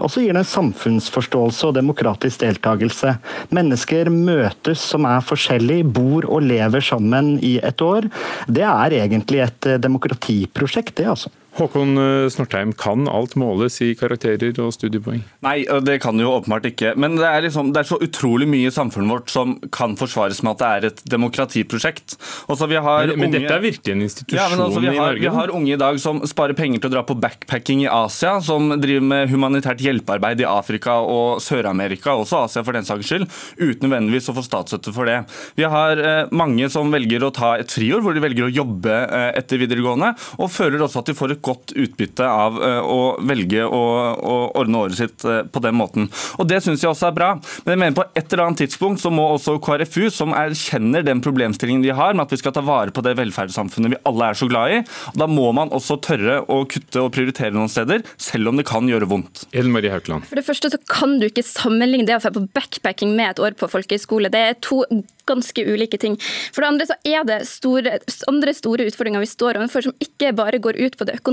[SPEAKER 17] Og så gir det samfunnsforståelse og demokratisk deltakelse. Mennesker møtes som er forskjellige, bor og lever sammen i et år. Det er egentlig et demokratiprosjekt, det altså.
[SPEAKER 2] Håkon eh, Snortheim, kan alt måles i karakterer og studiepoeng?
[SPEAKER 15] Nei, det kan jo åpenbart ikke. Men det er, liksom, det er, så utrolig mye i samfunnet vårt som kan forsvares med at det er et demokratiprosjekt.
[SPEAKER 2] Også, men, men unge, dette er virkelig en institusjon ja, altså,
[SPEAKER 15] har,
[SPEAKER 2] i Norge?
[SPEAKER 15] Vi har unge i dag som sparer penger til å dra på backpacking i Asia, som driver med humanitært hjelpearbeid i Afrika og Sør-Amerika, også Asia for den saks skyld, uten nødvendigvis å få statsstøtte for det. Vi har eh, mange som velger å ta et friår, hvor de velger å jobbe eh, etter videregående, og føler også at de får et godt utbytte av eh, å velge å, å ordne året sitt eh, på den måten. Og Det syns jeg også er bra. Men jeg mener på et eller annet tidspunkt så må også KrFU, som erkjenner den problemstillingen de har med at vi skal ta vare på det velferdssamfunnet vi alle er så glad i, da må man også tørre å kutte og prioritere noen steder, selv om det kan gjøre vondt.
[SPEAKER 2] Ellen Marie Haukeland.
[SPEAKER 16] For det første så kan du ikke sammenligne det å dra på backpacking med et år på folkehøyskole. Det er to ganske ulike ting. For det andre så er det store, andre store utfordringer vi står overfor som ikke bare går ut på det økonomiske.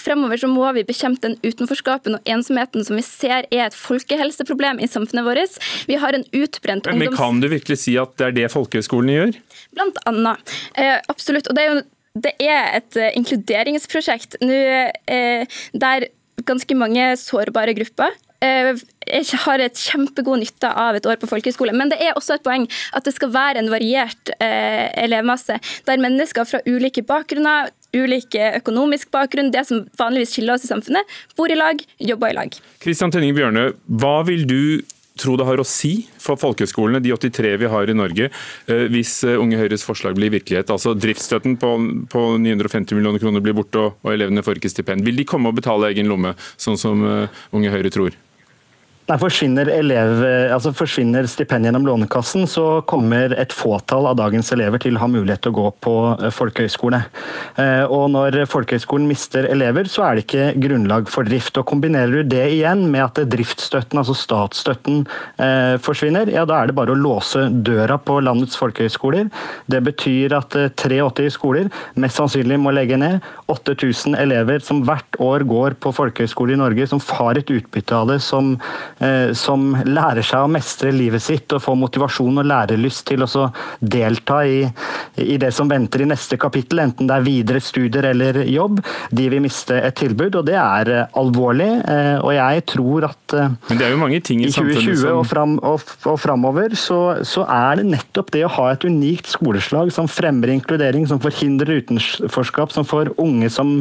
[SPEAKER 16] Fremover så må vi bekjempe den utenforskapen og ensomheten som vi ser er et folkehelseproblem i samfunnet vårt. Vi har en utbrent
[SPEAKER 2] ungdoms... Men kan du virkelig si at det er det folkehøyskolene gjør?
[SPEAKER 16] Blant annet. Eh, absolutt. Og det er jo det er et uh, inkluderingsprosjekt nå eh, der ganske mange sårbare grupper Eh, har et kjempegod nytte av et år på folkehøyskole. Men det er også et poeng at det skal være en variert eh, elevmasse, der mennesker fra ulike bakgrunner, ulike økonomisk bakgrunn, det som vanligvis skiller oss i samfunnet, bor i lag, jobber i lag.
[SPEAKER 2] Kristian Tenning Bjørne, hva vil du tro det har å si for folkehøyskolene, de 83 vi har i Norge, eh, hvis Unge Høyres forslag blir virkelighet? Altså Driftsstøtten på, på 950 millioner kroner blir borte, og, og elevene får ikke stipend. Vil de komme og betale egen lomme, sånn som Unge Høyre tror?
[SPEAKER 17] Nei, forsvinner, elev, altså forsvinner stipend gjennom Lånekassen, så kommer et fåtall av dagens elever til å ha mulighet til å gå på eh, folkehøyskole. Eh, og når folkehøyskolen mister elever, så er det ikke grunnlag for drift. Og Kombinerer du det igjen med at driftsstøtten, altså statsstøtten, eh, forsvinner, ja da er det bare å låse døra på landets folkehøyskoler. Det betyr at 83 skoler mest sannsynlig må legge ned. 8000 elever som hvert år går på folkehøyskole i Norge, som har et utbytte av det, som Eh, som lærer seg å mestre livet sitt og får motivasjon og lærelyst til å delta i, i, det som venter i neste kapittel, enten det er videre studier eller jobb, de vil miste et tilbud. og Det er eh, alvorlig. Eh, og jeg tror at
[SPEAKER 2] Men det er jo mange ting i,
[SPEAKER 17] i 2020 som... og, fram, og, og framover så, så, er det nettopp det å ha et unikt skoleslag som fremmer inkludering, som forhindrer utenforskap, som får unge, som,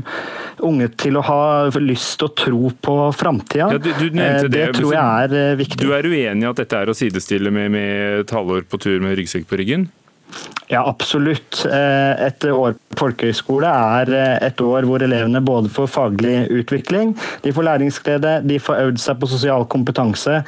[SPEAKER 17] unge til å ha lyst og tro på framtida. Ja, det, det tror jeg er eh, viktig.
[SPEAKER 2] Du er uenig i at dette er å sidestille med, med et halvår på tur med ryggsekk på ryggen?
[SPEAKER 17] Ja, absolutt. Eh, et år på folkehøyskole er eh, et år hvor elevene både får faglig utvikling, de får læringsglede, de får øvd seg på sosial kompetanse,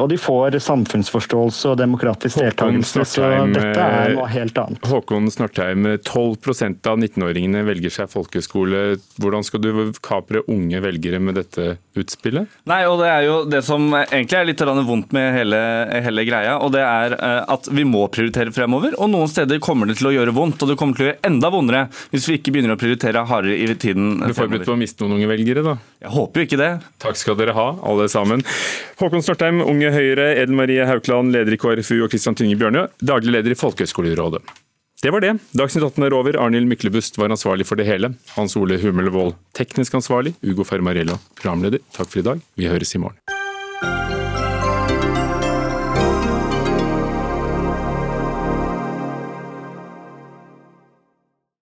[SPEAKER 17] og de får samfunnsforståelse og demokratisk deltakelse. Så dette er noe helt annet.
[SPEAKER 2] Håkon Snortheim, 12% av 19-åringene velger seg folkehøyskole. Hvordan skal du kapre unge velgere med dette utspillet?
[SPEAKER 15] Nei, og Det er jo det som egentlig er litt vondt med hele, hele greia, og det er eh, at vi må prioritere fremover. og Noen steder kommer det til å gjøre vondt, og det kommer til å gjøre enda vondere hvis vi ikke begynner å prioritere hardere i tiden
[SPEAKER 2] fremover. Du er forberedt på å miste noen unge velgere, da?
[SPEAKER 15] Jeg håper jo ikke det.
[SPEAKER 2] Takk skal dere ha, alle sammen. Håkon Snortheim, Unge Høyre, Eden Marie Haukland, leder i KrFU, og Kristian Tynge Bjørnø, daglig leder i Folkehøgskolerådet. Det var det. Dagsnytt 18 er over. Arnhild Myklebust var ansvarlig for det hele. Hans Ole Hummelvold teknisk ansvarlig. Ugo Fermarello programleder. Takk for i dag. Vi høres i morgen.